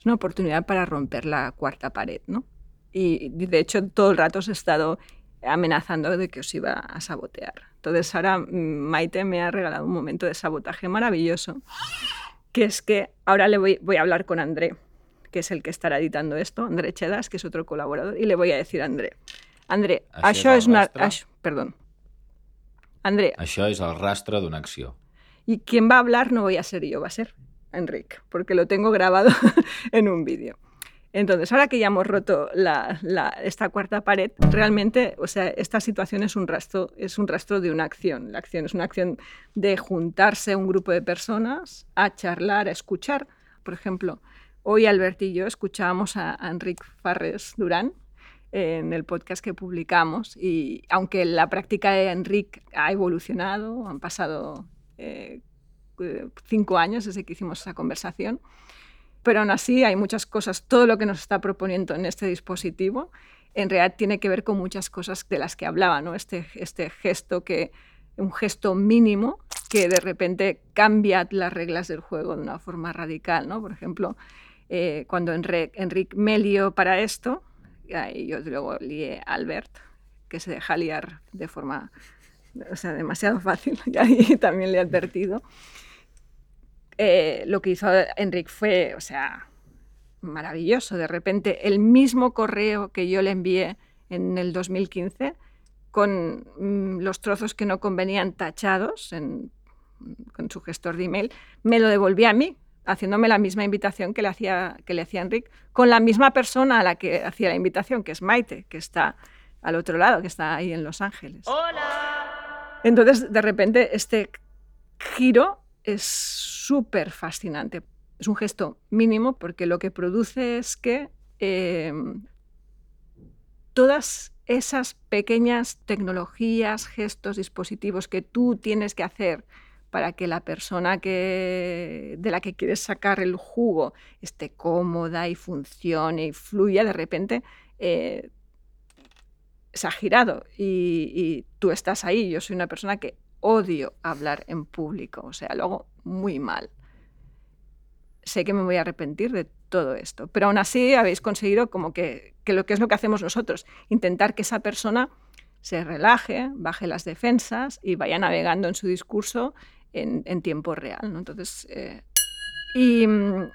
Es una oportunidad para romper la cuarta pared, ¿no? Y de hecho todo el rato os he estado amenazando de que os iba a sabotear. Entonces ahora mm, Maite me ha regalado un momento de sabotaje maravilloso, que es que ahora le voy, voy a hablar con André, que es el que estará editando esto, André Chedas, que es otro colaborador, y le voy a decir a André, André, això, és una... Això, perdón. André. Això és el rastre d'una acció. Y quien va a hablar no voy a ser yo, va a ser Enrique, porque lo tengo grabado en un vídeo. Entonces, ahora que ya hemos roto esta cuarta pared, realmente, o sea, esta situación es un, rastro, es un rastro de una acción. La acción es una acción de juntarse un grupo de personas a charlar, a escuchar. Por ejemplo, hoy Albert y yo escuchábamos a, Enrique Farres Durán en el podcast que publicamos y aunque la práctica de Enrique ha evolucionado, han pasado eh, cinco años desde que hicimos esa conversación, pero aún así hay muchas cosas, todo lo que nos está proponiendo en este dispositivo en realidad tiene que ver con muchas cosas de las que hablaba, ¿no? este, este gesto que, un gesto mínimo que de repente cambia las reglas del juego de una forma radical. ¿no? Por ejemplo, eh, cuando Enrique, me lió para esto, y yo luego lié a Albert, que se deja liar de forma o sea, demasiado fácil, y ahí también le he advertido. Eh, lo que hizo Enrique fue, o sea, maravilloso. De repente, el mismo correo que yo le envié en el 2015, con mm, los trozos que no convenían tachados en, con su gestor de email, me lo devolvía a mí, haciéndome la misma invitación que le hacía, que le hacía Enrique, con la misma persona a la que hacía la invitación, que es Maite, que está al otro lado, que está ahí en Los Ángeles. ¡Hola! Entonces, de repente, este giro es súper fascinante. Es un gesto mínimo porque lo que produce es que eh, todas esas pequeñas tecnologías, gestos, dispositivos que tú tienes que hacer para que la persona que, de la que quieres sacar el jugo esté cómoda y funcione y fluya, de repente eh, se ha girado y, tú estás ahí. Yo soy una persona que odio hablar en público, o sea, lo hago muy mal. Sé que me voy a arrepentir de todo esto, pero aún así habéis conseguido como que, lo que es lo que hacemos nosotros, intentar que esa persona se relaje, baje las defensas y vaya navegando en su discurso en, tiempo real. Entonces, eh, y mm,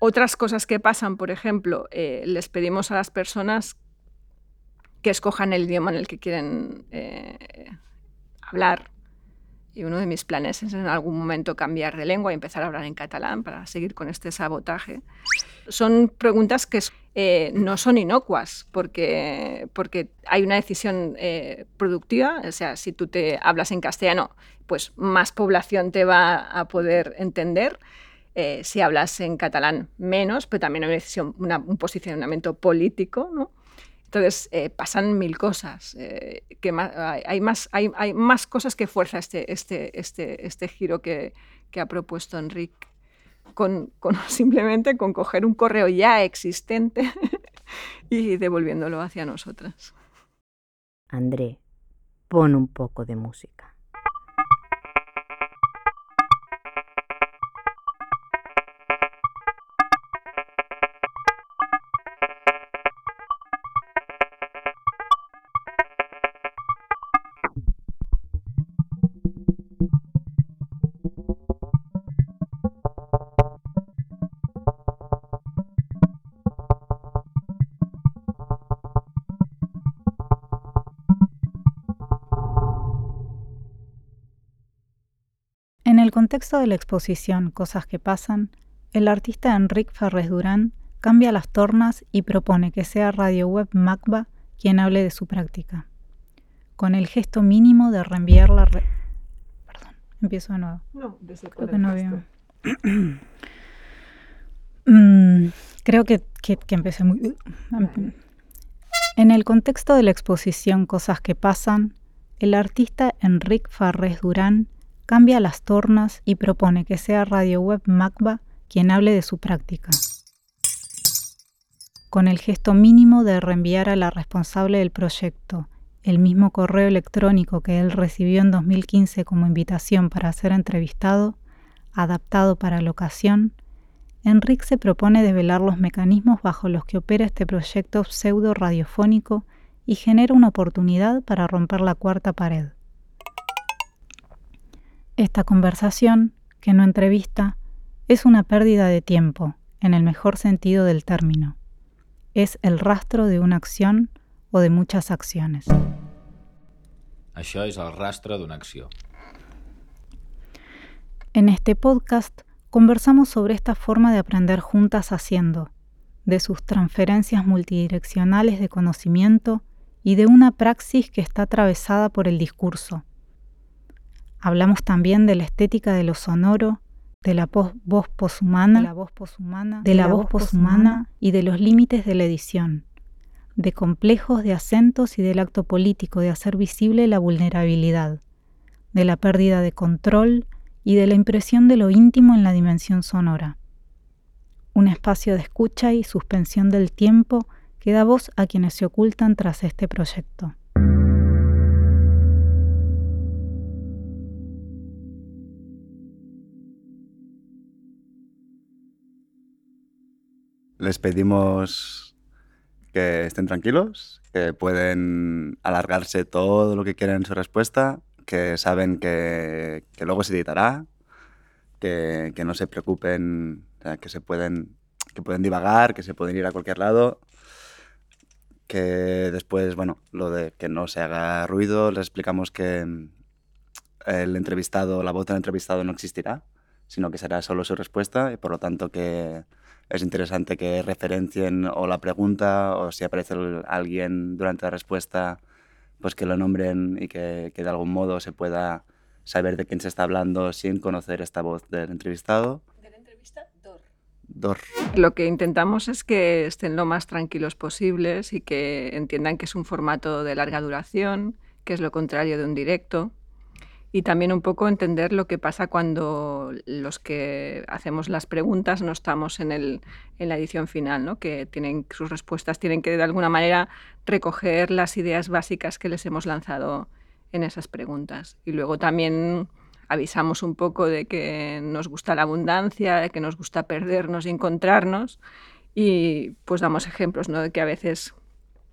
otras cosas que pasan, por ejemplo, eh, les pedimos a las personas que escojan el idioma en el que quieren eh, hablar y uno de mis planes es en algún momento cambiar de lengua y empezar a hablar en catalán para seguir con este sabotaje. Son preguntas que eh, no son inocuas porque, porque hay una decisión eh, productiva. O sea, si tú te hablas en castellano, pues más población te va a poder entender. Eh, si hablas en catalán, menos, pero también hay una decisión, un posicionamiento político, ¿no? Entonces eh, pasan mil cosas, eh, que hay, más, hay, hay, más cosas que fuerza este, este, este, este giro que, ha propuesto Enrique, con, con, simplemente con coger un correo ya existente y devolviéndolo hacia nosotras. André, pon un poco de música. Contexto de la exposición Cosas que pasan, el artista Enrique Ferres Durán cambia las tornas y propone que sea Radio Web Macba quien hable de su práctica, con el gesto mínimo de reenviar la... Perdón, empiezo de nuevo. No, Creo que no. Mm, creo que, que, empecé muy... En el contexto de la exposición Cosas que pasan, el artista Enrique Farres Durán cambia las tornas y propone que sea Radio Web Macba quien hable de su práctica, con el gesto mínimo de reenviar a la responsable del proyecto el mismo correo electrónico que él recibió en 2015 como invitación para ser entrevistado, adaptado para la ocasión, Enrique se propone develar los mecanismos bajo los que opera este proyecto pseudo radiofónico y genera una oportunidad para romper la cuarta pared. Esta conversación, que no entrevista, es una pérdida de tiempo, en el mejor sentido del término. Es el rastro de una acción o de muchas acciones. Això és el rastre d'una acció. En este podcast conversamos sobre esta forma de aprender juntas haciendo, de sus transferencias multidireccionales de conocimiento y de una praxis que está atravesada por el discurso. Hablamos también de la estética de lo sonoro, de la voz poshumana, de la voz poshumana, de la voz poshumana y de los límites de la edición, de complejos de acentos y del acto político de hacer visible la vulnerabilidad, de la pérdida de control y de la impresión de lo íntimo en la dimensión sonora. Un espacio de escucha y suspensión del tiempo que da voz a quienes se ocultan tras este proyecto. Les pedimos que estén tranquilos, que pueden alargarse todo lo que quieran en su respuesta, que saben que, que luego se editará, que, que no se preocupen, que se pueden, que pueden divagar, que se pueden ir a cualquier lado, que después, bueno, lo de que no se haga ruido, les explicamos que el entrevistado, la voz del entrevistado no existirá, sino que será solo su respuesta y por lo tanto que es interesante que referencien o la pregunta o si aparece el- alguien durante la respuesta, pues que lo nombren y que, que de algún modo se pueda saber de quién se está hablando sin conocer esta voz del entrevistado. Dor. Lo que intentamos es que estén lo más tranquilos posibles y que entiendan que es un formato de larga duración, que es lo contrario de un directo. Y también un poco entender lo que pasa cuando los que hacemos las preguntas no estamos en, el, en la edición final, ¿no? que tienen, sus respuestas tienen que de alguna manera recoger las ideas básicas que les hemos lanzado en esas preguntas. Y luego también avisamos un poco de que nos gusta la abundancia, de que nos gusta perdernos y encontrarnos. Y pues damos ejemplos, ¿no? De que a veces,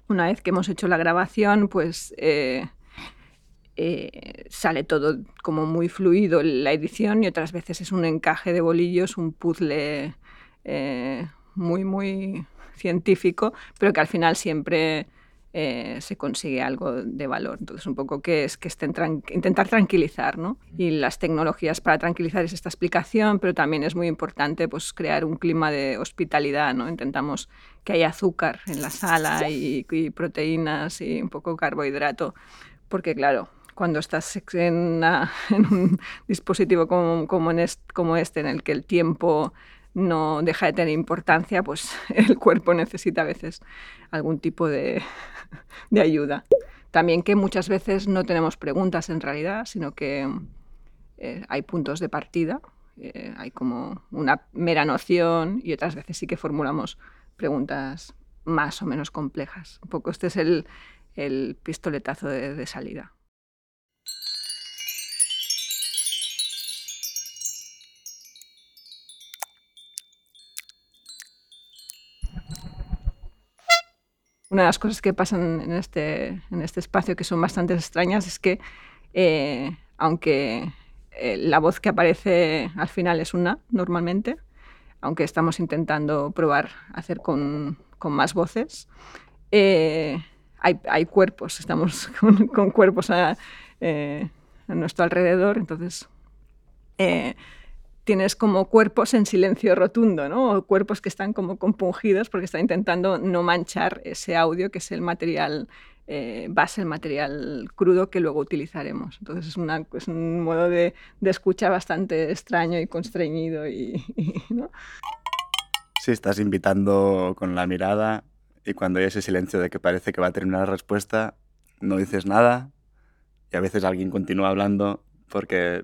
una vez que hemos hecho la grabación, pues eh, eh, sale todo como muy fluido la edición y otras veces es un encaje de bolillos, un puzzle eh, muy, muy científico, pero que al final siempre eh, se consigue algo de valor. Entonces, un poco que es que estén intentar tranquilizar, ¿no? Y las tecnologías para tranquilizar es esta explicación, pero también es muy importante pues, crear un clima de hospitalidad, ¿no? Intentamos que haya azúcar en la sala y, y proteínas y un poco carbohidrato, porque claro, cuando estás en, un dispositivo como, en est- como este, en el que el tiempo no deja de tener importancia, pues el cuerpo necesita a veces algún tipo de, ayuda. También que muchas veces no tenemos preguntas en realidad, sino que eh, hay puntos de partida, eh, hay como una mera noción y otras veces sí que formulamos preguntas más o menos complejas. Un poco este es el, pistoletazo de salida. Una de las cosas que pasan en este, en este espacio que son bastante extrañas es que, eh, aunque eh, la voz que aparece al final es una, normalmente, aunque estamos intentando probar hacer con, con más voces, eh, hay, hay cuerpos, estamos con, cuerpos a, eh, a nuestro alrededor, entonces eh, tienes como cuerpos en silencio rotundo, ¿no? O cuerpos que están como compungidos porque están intentando no manchar ese audio que es el material eh, base, el material crudo que luego utilizaremos. Entonces es, una, es un modo de, de escucha bastante extraño y constreñido y, y, ¿no? Sí, estás invitando con la mirada y cuando hay ese silencio de que parece que va a terminar la respuesta, no dices nada y a veces alguien continúa hablando porque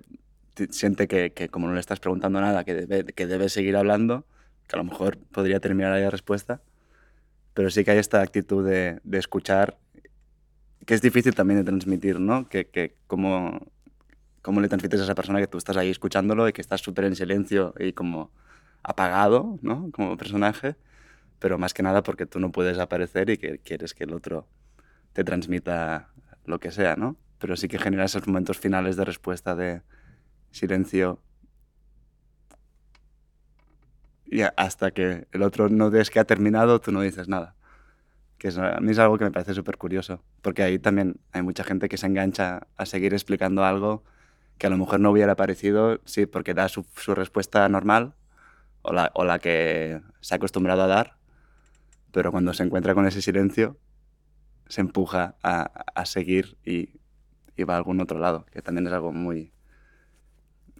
siente que, que como no le estás preguntando nada, que debe, que debe seguir hablando, que a lo mejor podría terminar ahí la respuesta, pero sí que hay esta actitud de, de escuchar que es difícil también de transmitir, ¿no? Que, que cómo, cómo le transmites a esa persona que tú estás ahí escuchándolo y que estás súper en silencio y como apagado, ¿no? Como personaje, pero más que nada porque tú no puedes aparecer y que quieres que el otro te transmita lo que sea, ¿no? Pero sí que genera esos momentos finales de respuesta de silencio y hasta que el otro no ves que ha terminado, tú no dices nada. Que a mí es algo que me parece súper curioso, porque ahí también hay mucha gente que se engancha a seguir explicando algo que a lo mejor no hubiera parecido, sí, porque da su, respuesta normal o la, que se ha acostumbrado a dar, pero cuando se encuentra con ese silencio, se empuja a, seguir y, va a algún otro lado, que también es algo muy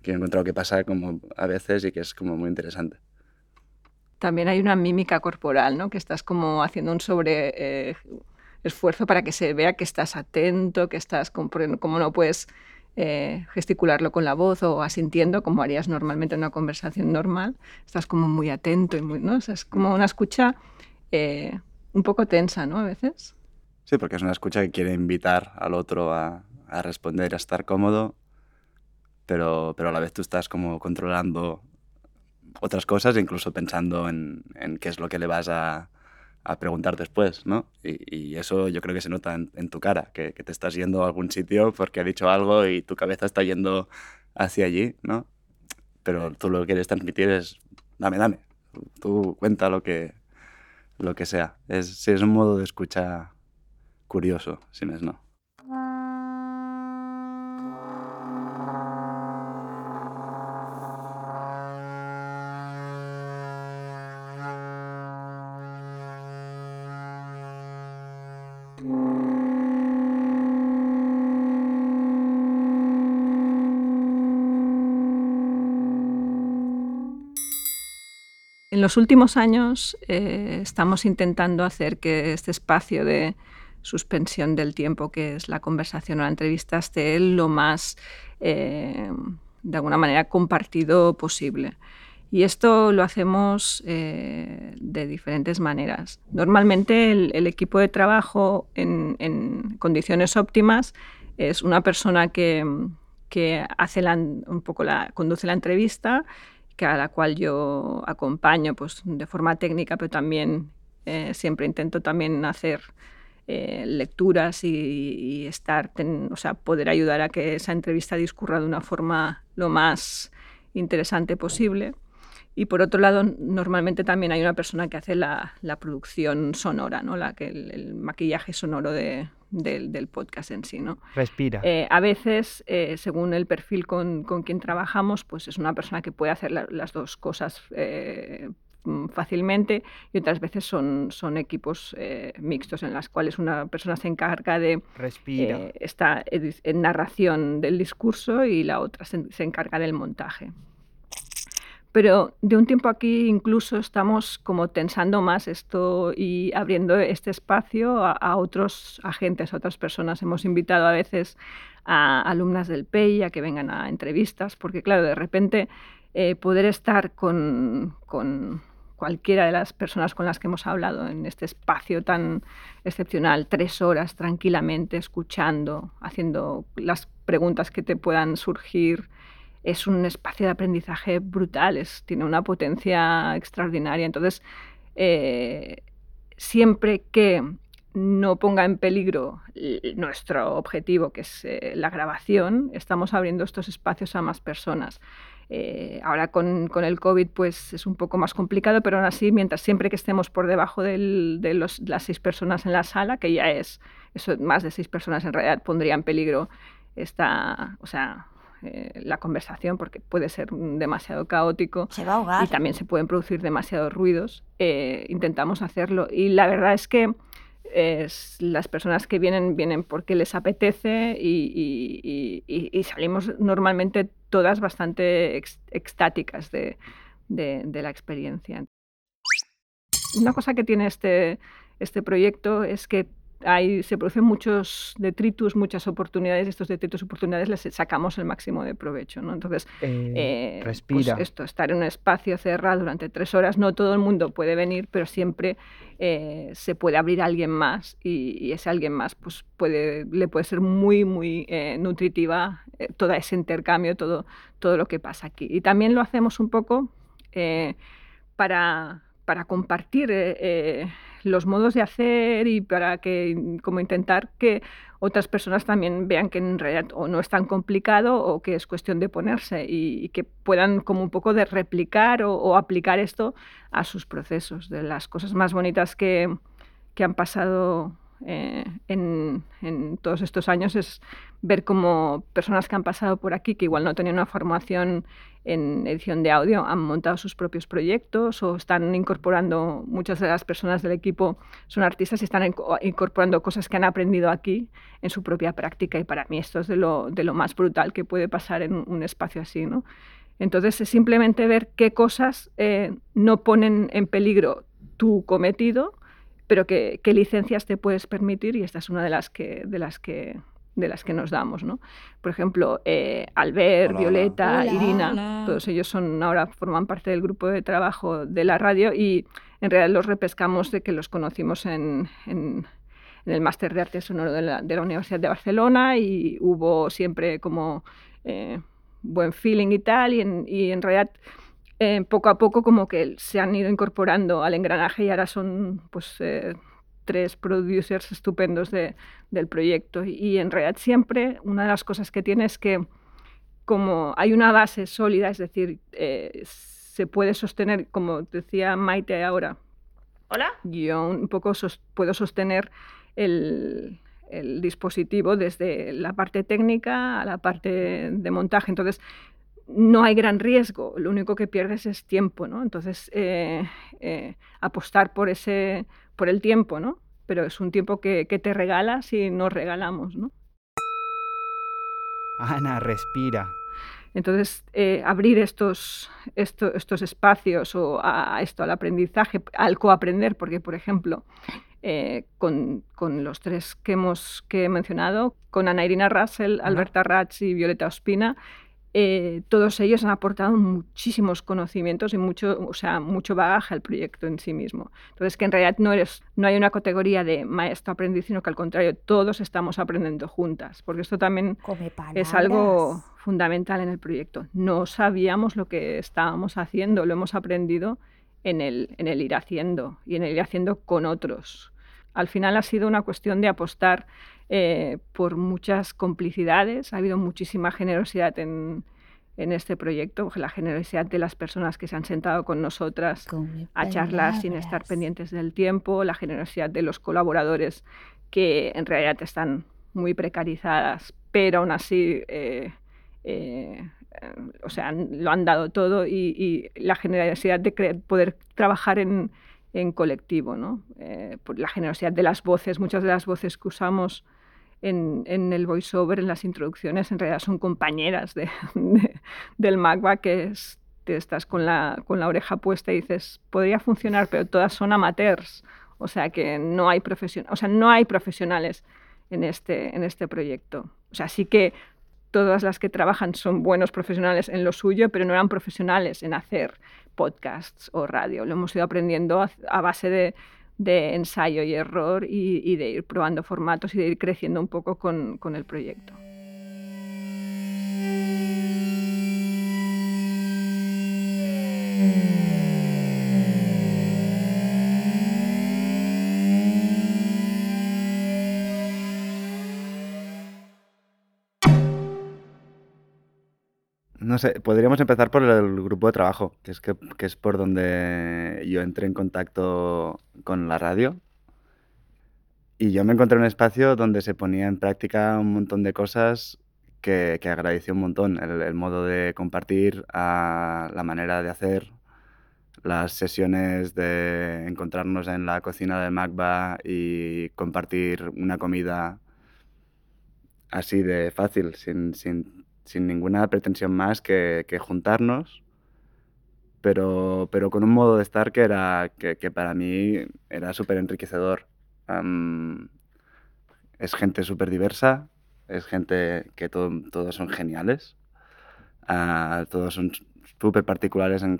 que he encontrado que pasa como a veces y que es como muy interesante también hay una mímica corporal, ¿no? Que estás como haciendo un sobre eh, esfuerzo para que se vea que estás atento, que estás como, como no puedes eh, gesticularlo con la voz o asintiendo como harías normalmente en una conversación normal. Estás como muy atento y muy, ¿no? O sea, es como una escucha eh, un poco tensa, ¿no? A veces. Sí, porque es una escucha que quiere invitar al otro a, a responder, a estar cómodo, pero, pero a la vez tú estás como controlando otras cosas, incluso pensando en, en, qué es lo que le vas a, a preguntar después, ¿no? Y, y, eso yo creo que se nota en, en tu cara, que, que, te estás yendo a algún sitio porque ha dicho algo y tu cabeza está yendo hacia allí, ¿no? Pero tú lo que quieres transmitir es, dame, dame, tú cuenta lo que, lo que sea. Es, es un modo de escucha curioso, si no es no. Los últimos años eh, estamos intentando hacer que este espacio de suspensión del tiempo, que es la conversación o la entrevista, esté lo más, eh, de alguna manera, compartido posible. Y esto lo hacemos eh, de diferentes maneras. Normalmente el, equipo de trabajo en, condiciones óptimas es una persona que, que hace un poco la, conduce la entrevista que a la cual yo acompaño pues, de forma técnica, pero también eh, siempre intento también hacer eh, lecturas y, y estar, ten, o sea, poder ayudar a que esa entrevista discurra de una forma lo más interesante posible. Y por otro lado, normalmente también hay una persona que hace la, la producción sonora, ¿no? la, que el, el maquillaje sonoro de, del, del, podcast en sí. ¿no? Respira. Eh, a veces, eh, según el perfil con, con, quien trabajamos, pues es una persona que puede hacer la, las dos cosas eh, fácilmente y otras veces son, son equipos eh, mixtos en las cuales una persona se encarga de eh, esta en narración del discurso y la otra se, se encarga del montaje pero de un tiempo aquí incluso estamos como tensando más esto y abriendo este espacio a, otros agentes, a otras personas. Hemos invitado a veces a alumnas del PEI a que vengan a entrevistas, porque claro, de repente eh, poder estar con, cualquiera de las personas con las que hemos hablado en este espacio tan excepcional, tres horas tranquilamente escuchando, haciendo las preguntas que te puedan surgir, es un espacio de aprendizaje brutal, es, tiene una potencia extraordinaria. Entonces, eh, siempre que no ponga en peligro nuestro objetivo, que es eh, la grabación, estamos abriendo estos espacios a más personas. Eh, ahora con, con, el COVID pues es un poco más complicado, pero aún así, mientras siempre que estemos por debajo del, de los, las seis personas en la sala, que ya es eso, más de seis personas en realidad pondría en peligro esta, o sea, eh, la conversación porque puede ser demasiado caótico se va a ahogar. y también se pueden producir demasiados ruidos. Eh, intentamos hacerlo y la verdad es que es, las personas que vienen vienen porque les apetece y, y, y, y salimos normalmente todas bastante ex, extáticas de, de, de la experiencia. Una cosa que tiene este, este proyecto es que hay, se producen muchos detritus, muchas oportunidades, estos detritus y oportunidades les sacamos el máximo de provecho. ¿no? Entonces, eh, eh, respira. Pues esto, estar en un espacio cerrado durante tres horas, no todo el mundo puede venir, pero siempre eh, se puede abrir a alguien más y, y, ese alguien más pues puede, le puede ser muy, muy nutritiva todo ese intercambio, todo, todo lo que pasa aquí. Y también lo hacemos un poco para, para, compartir los modos de hacer y para que, como intentar que otras personas también vean que en realidad o no es tan complicado o que es cuestión de ponerse y, que puedan como un poco de replicar o, aplicar esto a sus procesos. De las cosas más bonitas que, que han pasado eh, en, en, todos estos años es ver cómo personas que han pasado por aquí, que igual no tenían una formación en edición de audio, han montado sus propios proyectos o están incorporando, muchas de las personas del equipo son artistas y están incorporando cosas que han aprendido aquí en su propia práctica y para mí esto es de lo, de lo más brutal que puede pasar en un espacio así. ¿no? Entonces es simplemente ver qué cosas eh, no ponen en peligro tu cometido pero qué, licencias te puedes permitir y esta es una de las que, de las que, de las que nos damos. ¿no? Por ejemplo, eh, Albert, Violeta, Irina, todos ellos son, ahora forman parte del grupo de trabajo de la radio y en realidad los repescamos de que los conocimos en, en, el máster de arte sonoro de la, de la, Universidad de Barcelona y hubo siempre como eh, buen feeling y tal y en, y en realidad eh, poco a poco como que se han ido incorporando al engranaje y ahora son pues eh, tres producers estupendos de, del proyecto. Y en realidad siempre una de las cosas que tiene es que como hay una base sólida, es decir, eh, se puede sostener, como decía Maite ahora, Hola. Yo un poco puedo sostener el, el, dispositivo desde la parte técnica a la parte de montaje. Entonces, no hay gran riesgo, lo único que pierdes es tiempo, ¿no? Entonces, eh, eh, apostar por, ese, por el tiempo, ¿no? Pero es un tiempo que, que te regalas y nos regalamos, ¿no? Ana, respira. Entonces, eh, abrir estos, estos, estos, espacios o a, esto, al aprendizaje, al coaprender, porque, por ejemplo, con, con, los tres que, hemos, que he mencionado, con Ana Irina Russell, Alberta Ratz y Violeta Ospina, eh, todos ellos han aportado muchísimos conocimientos y mucho, o sea, mucho bagaje al proyecto en sí mismo. Entonces, que en realidad no, eres, no hay una categoría de maestro-aprendiz, sino que al contrario, todos estamos aprendiendo juntas, porque esto también es algo fundamental en el proyecto. No sabíamos lo que estábamos haciendo, lo hemos aprendido en el, en el ir haciendo y en el ir haciendo con otros. Al final ha sido una cuestión de apostar eh, por muchas complicidades. Ha habido muchísima generosidad en, en este proyecto, la generosidad de las personas que se han sentado con nosotras a charlar sin estar pendientes del tiempo, la generosidad de los colaboradores que en realidad están muy precarizadas, pero aún así eh, eh, o sea, lo han dado todo y, la generosidad de poder trabajar en, en colectivo, ¿no? por la generosidad de las voces, muchas de las voces que usamos en, en el voiceover, en las introducciones, en realidad son compañeras de, del MACBA que es, te estás con la, con la oreja puesta y dices, podría funcionar, pero todas son amateurs. O sea que no hay, profesion o sea, no hay profesionales en este, en este proyecto. O sea, sí que todas las que trabajan son buenos profesionales en lo suyo, pero no eran profesionales en hacer podcasts o radio. Lo hemos ido aprendiendo a base de, ensayo y error y, de ir probando formatos y de ir creciendo un poco con el proyecto. No sé, podríamos empezar por el grupo de trabajo, que es, que, es por donde yo entré en contacto con la radio. Y yo me encontré en un espacio donde se ponía en práctica un montón de cosas que, que agradecí un montón. El, modo de compartir, la manera de hacer, las sesiones de encontrarnos en la cocina de Magba y compartir una comida así de fácil, sin, sin sin ninguna pretensión más que, juntarnos, pero, pero con un modo de estar que, era, que, para mí era súper enriquecedor. es gente súper diversa, es gente que todos son geniales, uh, todos son súper particulares en,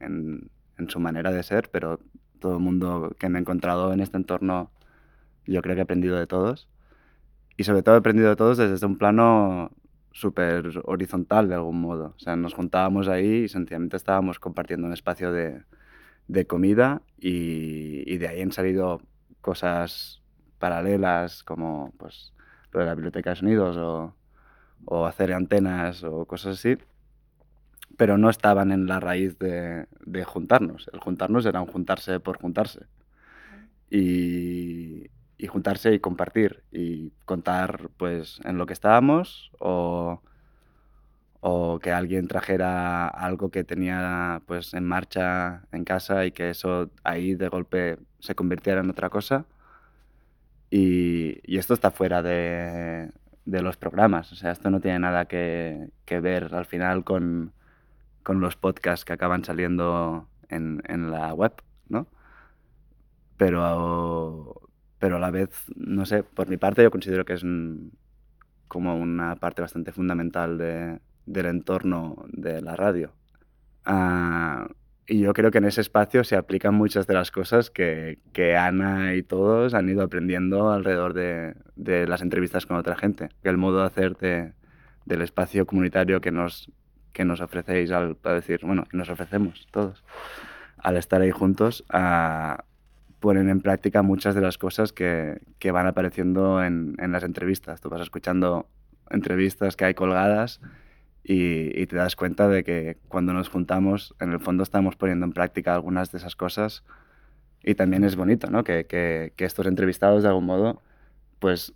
en, su manera de ser, pero todo el mundo que me he encontrado en este entorno yo creo que he aprendido de todos. Y sobre todo he aprendido de todos desde un plano súper horizontal de algún modo. O sea, nos juntábamos ahí y sencillamente estábamos compartiendo un espacio de, de comida y, y, de ahí han salido cosas paralelas como pues, lo de la biblioteca de sonidos o, o hacer antenas o cosas así, pero no estaban en la raíz de, de juntarnos. El juntarnos era un juntarse por juntarse. Y, y juntarse y compartir y contar pues en lo que estábamos o, o que alguien trajera algo que tenía pues en marcha en casa y que eso ahí de golpe se convirtiera en otra cosa y, esto está fuera de, de, los programas o sea esto no tiene nada que, que ver al final con, con, los podcasts que acaban saliendo en, en la web ¿no? pero pero a la vez, no sé, por mi parte yo considero que es como una parte bastante fundamental de, del entorno de la radio. Uh, y yo creo que en ese espacio se aplican muchas de las cosas que, que Ana y todos han ido aprendiendo alrededor de, de, las entrevistas con otra gente. El modo de hacer de, del espacio comunitario que nos, que nos ofrecéis, al, para decir, bueno, que nos ofrecemos todos, al estar ahí juntos, uh, ponen en práctica muchas de las cosas que, que van apareciendo en, en, las entrevistas. Tú vas escuchando entrevistas que hay colgadas y, y, te das cuenta de que cuando nos juntamos, en el fondo estamos poniendo en práctica algunas de esas cosas y también es bonito, ¿no? Que, que, que estos entrevistados de algún modo, pues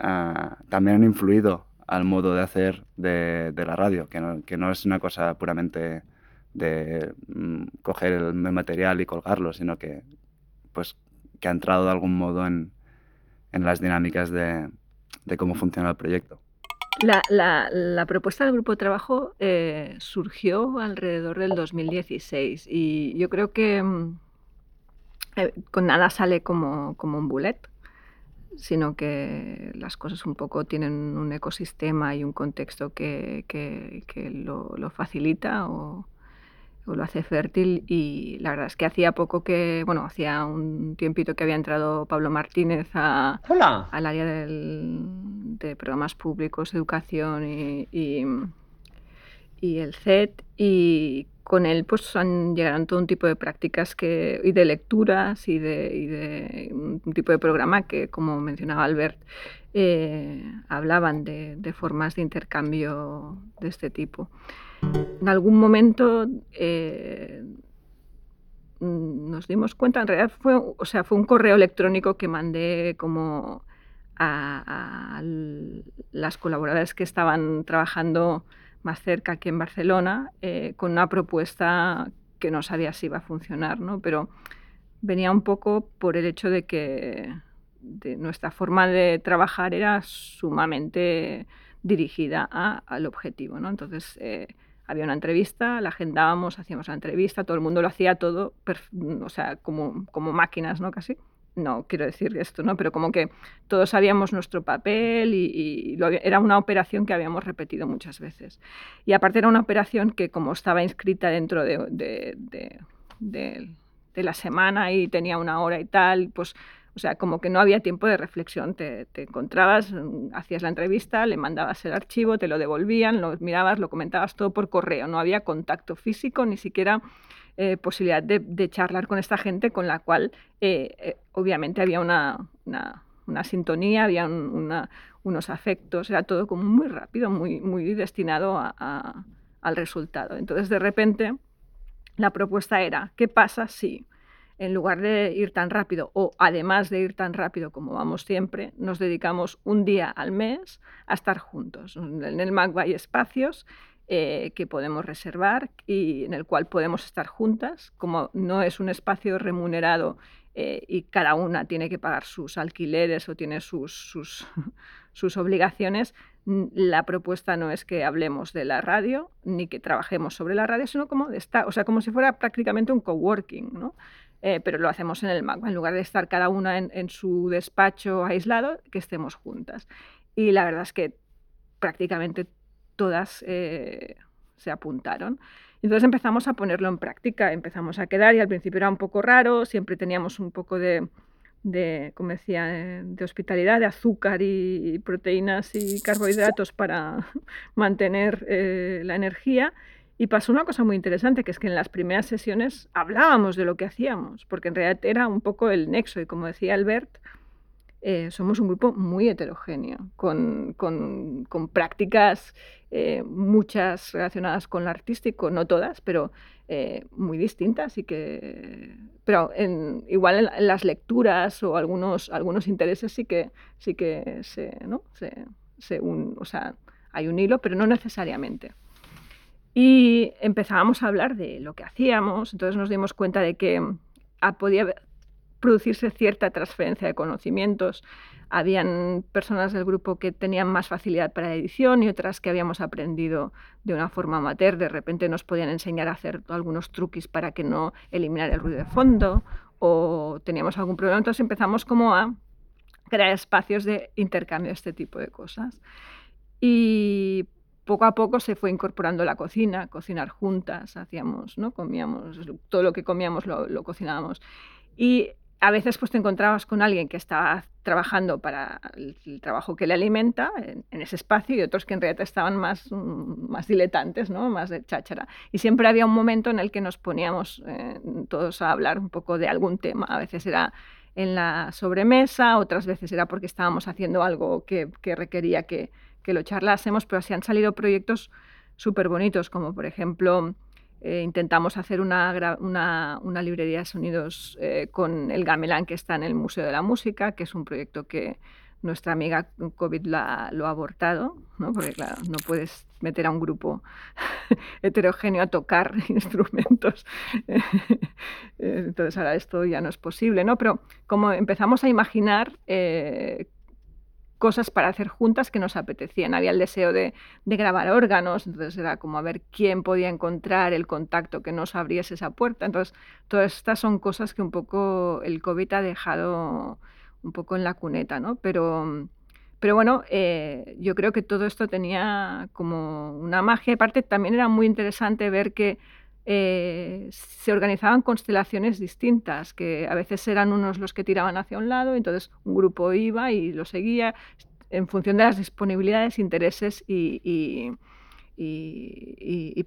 uh, también han influido al modo de hacer de, de la radio, que no, que no, es una cosa puramente de mm, coger el material y colgarlo, sino que pues, que ha entrado de algún modo en, en las dinámicas de, de, cómo funciona el proyecto. La, la, propuesta del grupo de trabajo eh, surgió alrededor del 2016 y yo creo que eh, con nada sale como, como un bullet, sino que las cosas un poco tienen un ecosistema y un contexto que, que, que lo, lo, facilita o lo hace fértil y la verdad es que hacía poco que, bueno, hacía un tiempito que había entrado Pablo Martínez a, Hola. al área del, de programas públicos, educación y, y, y, el CET y con él pues han, llegaron todo un tipo de prácticas que, y de lecturas y de, y de un tipo de programa que, como mencionaba Albert, eh, hablaban de, de formas de intercambio de este tipo. En algún momento eh, nos dimos cuenta, en realidad fue, o sea, fue un correo electrónico que mandé como a, las colaboradoras que estaban trabajando más cerca aquí en Barcelona eh, con una propuesta que no sabía si iba a funcionar, ¿no? pero venía un poco por el hecho de que nuestra forma de trabajar era sumamente dirigida al objetivo. ¿no? Entonces, eh, había una entrevista, la agendábamos, hacíamos la entrevista, todo el mundo lo hacía todo, o sea, como, como máquinas, ¿no? Casi. No quiero decir esto, ¿no? Pero como que todos sabíamos nuestro papel y, y lo, era una operación que habíamos repetido muchas veces. Y aparte era una operación que como estaba inscrita dentro de, de, de, de, de la semana y tenía una hora y tal, pues o sea, como que no había tiempo de reflexión. Te, encontrabas, hacías la entrevista, le mandabas el archivo, te lo devolvían, lo mirabas, lo comentabas todo por correo. No había contacto físico, ni siquiera eh, posibilidad de, charlar con esta gente con la cual eh, eh, obviamente había una, sintonía, había unos afectos, era todo muy rápido, muy, destinado al resultado. Entonces, de repente, la propuesta era, ¿qué pasa si en lugar de ir tan rápido o además de ir tan rápido como vamos siempre, nos dedicamos un día al mes a estar juntos. En el MAC hay espacios eh, que podemos reservar y en el cual podemos estar juntas. Como no es un espacio remunerado eh, y cada una tiene que pagar sus alquileres o tiene sus, sus, sus obligaciones, la propuesta no es que hablemos de la radio ni que trabajemos sobre la radio, sino como de estar, o sea, como si fuera prácticamente un coworking, ¿no? Eh, pero lo hacemos en el MAC, en lugar de estar cada una en, su despacho aislado, que estemos juntas. Y la verdad es que prácticamente todas eh, se apuntaron. Entonces empezamos a ponerlo en práctica, empezamos a quedar y al principio era un poco raro, siempre teníamos un poco de, de, como decía, de hospitalidad, de azúcar y, proteínas y carbohidratos para mantener eh, la energía. Y pasó una cosa muy interesante, que es que en las primeras sesiones hablábamos de lo que hacíamos, porque en realidad era un poco el nexo. Y como decía Albert, eh, somos un grupo muy heterogéneo, con, con, con prácticas eh, muchas relacionadas con lo artístico, no todas, pero eh, muy distintas y que pero en, igual en, las lecturas o algunos algunos intereses sí que sí que se no se, se un, o sea hay un hilo pero no necesariamente y empezábamos a hablar de lo que hacíamos entonces nos dimos cuenta de que ah, podía producirse cierta transferencia de conocimientos habían personas del grupo que tenían más facilidad para la edición y otras que habíamos aprendido de una forma amateur. De repente nos podían enseñar a hacer algunos truquis para que no eliminar el ruido de fondo o teníamos algún problema. Entonces empezamos como a crear espacios de intercambio de este tipo de cosas. Y poco a poco se fue incorporando la cocina, cocinar juntas, hacíamos, ¿no? Comíamos, todo lo que comíamos lo, cocinábamos. Y a veces pues te encontrabas con alguien que estaba trabajando para el, trabajo que le alimenta en, ese espacio y otros que en realidad estaban más, mm, más diletantes, ¿no? más de cháchara. Y siempre había un momento en el que nos poníamos eh, todos a hablar un poco de algún tema. A veces era en la sobremesa, otras veces era porque estábamos haciendo algo que requería que, que, lo charlásemos, pero así han salido proyectos súper bonitos, como por ejemplo eh, intentamos hacer una, una, librería de sonidos eh, con el gamelán que está en el Museo de la Música, que es un proyecto que nuestra amiga COVID lo ha abortado, ¿no? porque claro, no puedes meter a un grupo heterogéneo a tocar instrumentos. Entonces ahora esto ya no es posible, ¿no? Pero como empezamos a imaginar eh, cosas para hacer juntas que nos apetecían. Había el deseo de, grabar órganos, entonces era como a ver quién podía encontrar el contacto que nos abriese esa puerta. Entonces, todas estas son cosas que un poco el COVID ha dejado un poco en la cuneta, ¿no? Pero, pero bueno, eh, yo creo que todo esto tenía como una magia. Aparte, también era muy interesante ver que eh, se organizaban constelaciones distintas, que a veces eran unos los que tiraban hacia un lado, entonces un grupo iba y lo seguía en función de las disponibilidades, intereses y,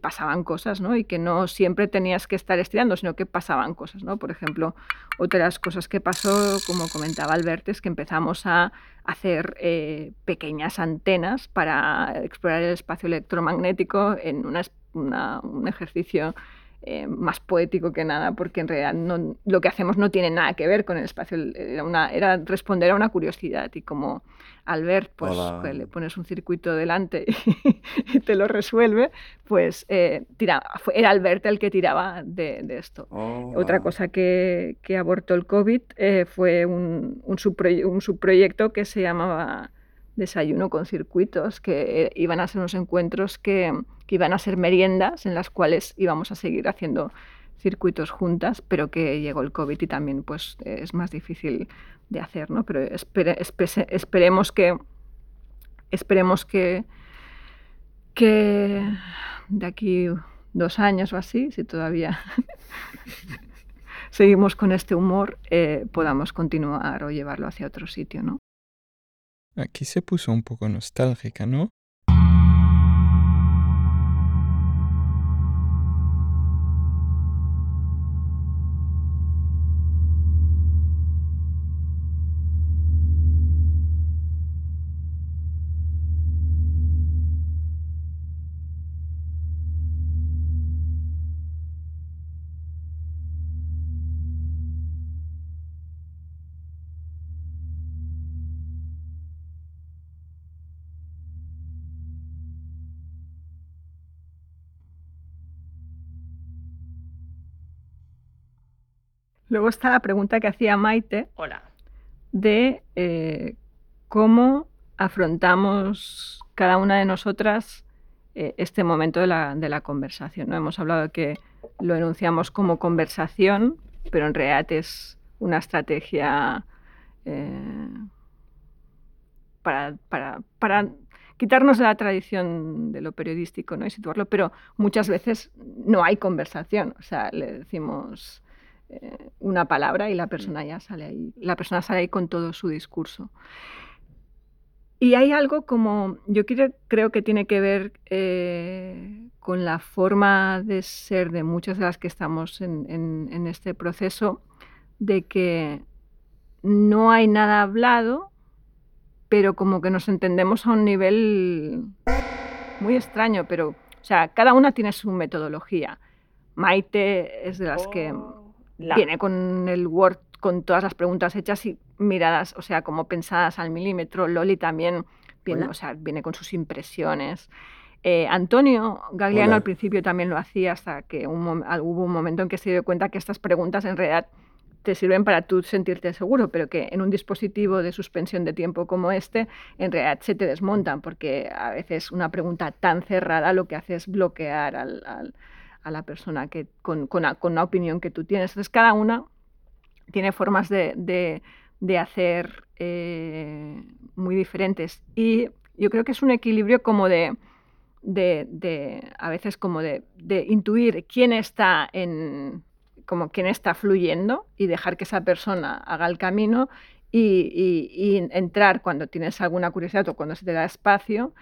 pasaban cosas, ¿no? Y que no siempre tenías que estar estirando, sino que pasaban cosas, ¿no? Por ejemplo, otra de las cosas que pasó, como comentaba Albert, es que empezamos a hacer eh, pequeñas antenas para explorar el espacio electromagnético en una un ejercicio eh, más poético que nada, porque en realidad no, lo que hacemos no tiene nada que ver con el espacio, era, una, era responder a una curiosidad y como Albert, pues le pones un circuito delante y, te lo resuelve, pues eh, tira, era Albert el que tiraba de, esto. Otra cosa que, que, abortó el COVID eh, fue un, un, un subproyecto que se llamaba Desayuno con circuitos, que iban a ser unos encuentros que que iban a ser meriendas en las cuales íbamos a seguir haciendo circuitos juntas, pero que llegó el COVID y también pues es más difícil de hacer, ¿no? Pero esperemos que esperemos que, que de aquí dos años o así, si todavía seguimos con este humor, eh, podamos continuar o llevarlo hacia otro sitio, ¿no? Aquí se puso un poco nostálgica, ¿no? Luego está la pregunta que hacía Maite. Hola. De eh, cómo afrontamos cada una de nosotras eh, este momento de la, conversación. ¿no? Hemos hablado de que lo enunciamos como conversación, pero en realidad es una estrategia eh, para, para, quitarnos de la tradición de lo periodístico ¿no? y situarlo, pero muchas veces no hay conversación. O sea, le decimos eh, una palabra y la persona ya sale ahí. La persona sale ahí con todo su discurso. Y hay algo como, yo creo, creo que tiene que ver eh, con la forma de ser de muchas de las que estamos en, en- en este proceso, de que no hay nada hablado, pero como que nos entendemos a un nivel muy extraño, pero, o sea, cada una tiene su metodología. Maite es de las que viene con el Word con todas las preguntas hechas y miradas, o sea, como pensadas al milímetro. Loli también viene, Hola. o sea, viene con sus impresiones. Eh, Antonio Gagliano Hola. al principio también lo hacía hasta que un al- hubo un momento en que se dio cuenta que estas preguntas en realidad te sirven para tú sentirte seguro, pero que en un dispositivo de suspensión de tiempo como este, en realidad se te desmontan, porque a veces una pregunta tan cerrada lo que hace es bloquear al- al- a la persona que, con, con una opinión que tú tienes. Entonces, cada una tiene formas de, de- de hacer eh, muy diferentes. Y yo creo que es un equilibrio como de, de- de- a veces como de, de intuir quién está en como quién está fluyendo y dejar que esa persona haga el camino y, y- y entrar cuando tienes alguna curiosidad o cuando se te da espacio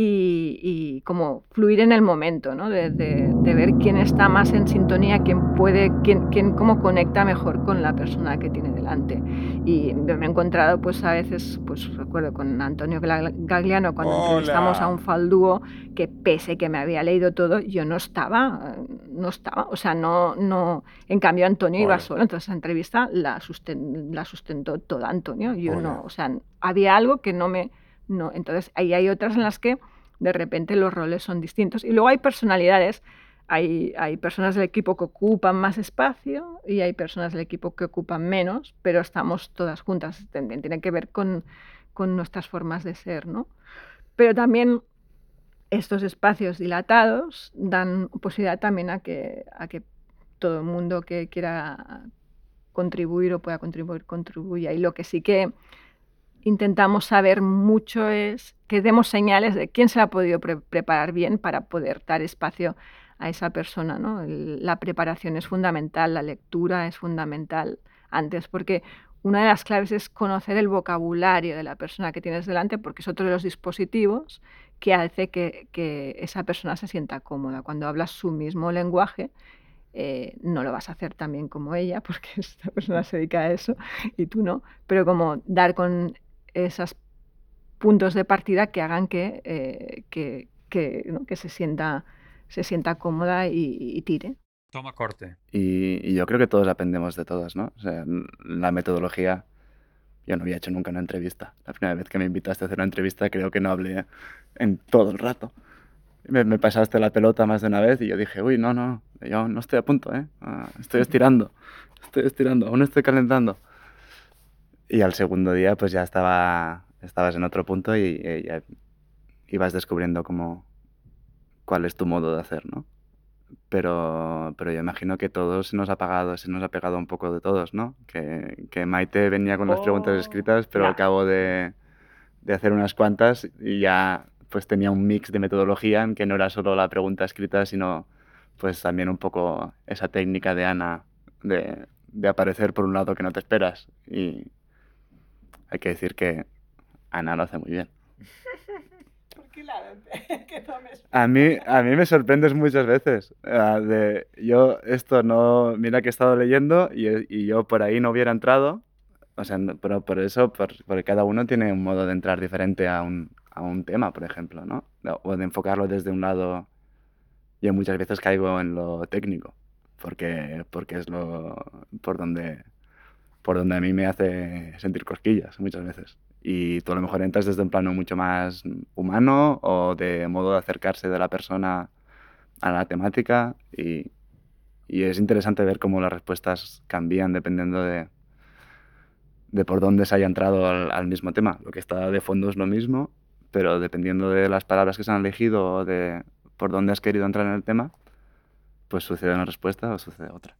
y, y como fluir en el momento, ¿no? de, de- de ver quién está más en sintonía, quién puede, quién, quién cómo conecta mejor con la persona que tiene delante. Y me he encontrado, pues a veces, pues recuerdo con Antonio Gagliano cuando Hola. entrevistamos a un faldúo que pese que me había leído todo, yo no estaba, no estaba, o sea, no, no, en cambio Antonio iba Ole. solo, entonces la entrevista la, susten- la sustentó toda Antonio, yo Ole. no, o sea, había algo que no me, no, entonces ahí hay otras en las que de repente los roles son distintos. Y luego hay personalidades, hay, hay personas del equipo que ocupan más espacio y hay personas del equipo que ocupan menos, pero estamos todas juntas. También tiene que ver con, con nuestras formas de ser, ¿no? Pero también estos espacios dilatados dan posibilidad también a que, a que todo el mundo que quiera contribuir o pueda contribuir, contribuya. Y lo que sí que intentamos saber mucho es que demos señales de quién se ha podido pre- preparar bien para poder dar espacio a esa persona. ¿no? La preparación es fundamental, la lectura es fundamental antes, porque una de las claves es conocer el vocabulario de la persona que tienes delante, porque es otro de los dispositivos que hace que, que esa persona se sienta cómoda. Cuando hablas su mismo lenguaje, eh, no lo vas a hacer tan bien como ella, porque esta persona se dedica a eso y tú no, pero como dar con esos puntos de partida que hagan que, eh, que, que, ¿no? que se, sienta, se sienta cómoda y, y tire. Toma corte. Y, y yo creo que todos aprendemos de todos, ¿no? O sea, la metodología, yo no había hecho nunca una entrevista. La primera vez que me invitaste a hacer una entrevista creo que no hablé en todo el rato. Me, me pasaste la pelota más de una vez y yo dije, uy, no, no, yo no estoy a punto, ¿eh? Ah, estoy estirando, estoy estirando, aún estoy calentando. Y al segundo día pues ya estaba, estabas en otro punto y, y ya ibas descubriendo cómo, cuál es tu modo de hacer, ¿no? pero, pero yo imagino que todos se nos ha pagado, se nos ha pegado un poco de todos, ¿no? Que, que Maite venía con las preguntas Oh, escritas, pero ya. al cabo de, de hacer unas cuantas y ya pues tenía un mix de metodología en que no era solo la pregunta escrita, sino pues también un poco esa técnica de Ana de, de aparecer por un lado que no te esperas. Y hay que decir que Ana lo hace muy bien. A mí, a mí me sorprendes muchas veces. ah, de, yo esto no, mira que he estado leyendo y, y yo por ahí no hubiera entrado. O sea, pero por eso, por- porque cada uno tiene un modo de entrar diferente a un, a un tema, por ejemplo, ¿no? O de enfocarlo desde un lado. Yo muchas veces caigo en lo técnico, porque, porque es lo por donde, por donde a mí me hace sentir cosquillas muchas veces. Y tú a lo mejor entras desde un plano mucho más humano o de modo de acercarse de la persona a la temática y, y es interesante ver cómo las respuestas cambian dependiendo de, de por dónde se haya entrado al, al mismo tema. Lo que está de fondo es lo mismo, pero dependiendo de las palabras que se han elegido o de por dónde has querido entrar en el tema, pues sucede una respuesta o sucede otra.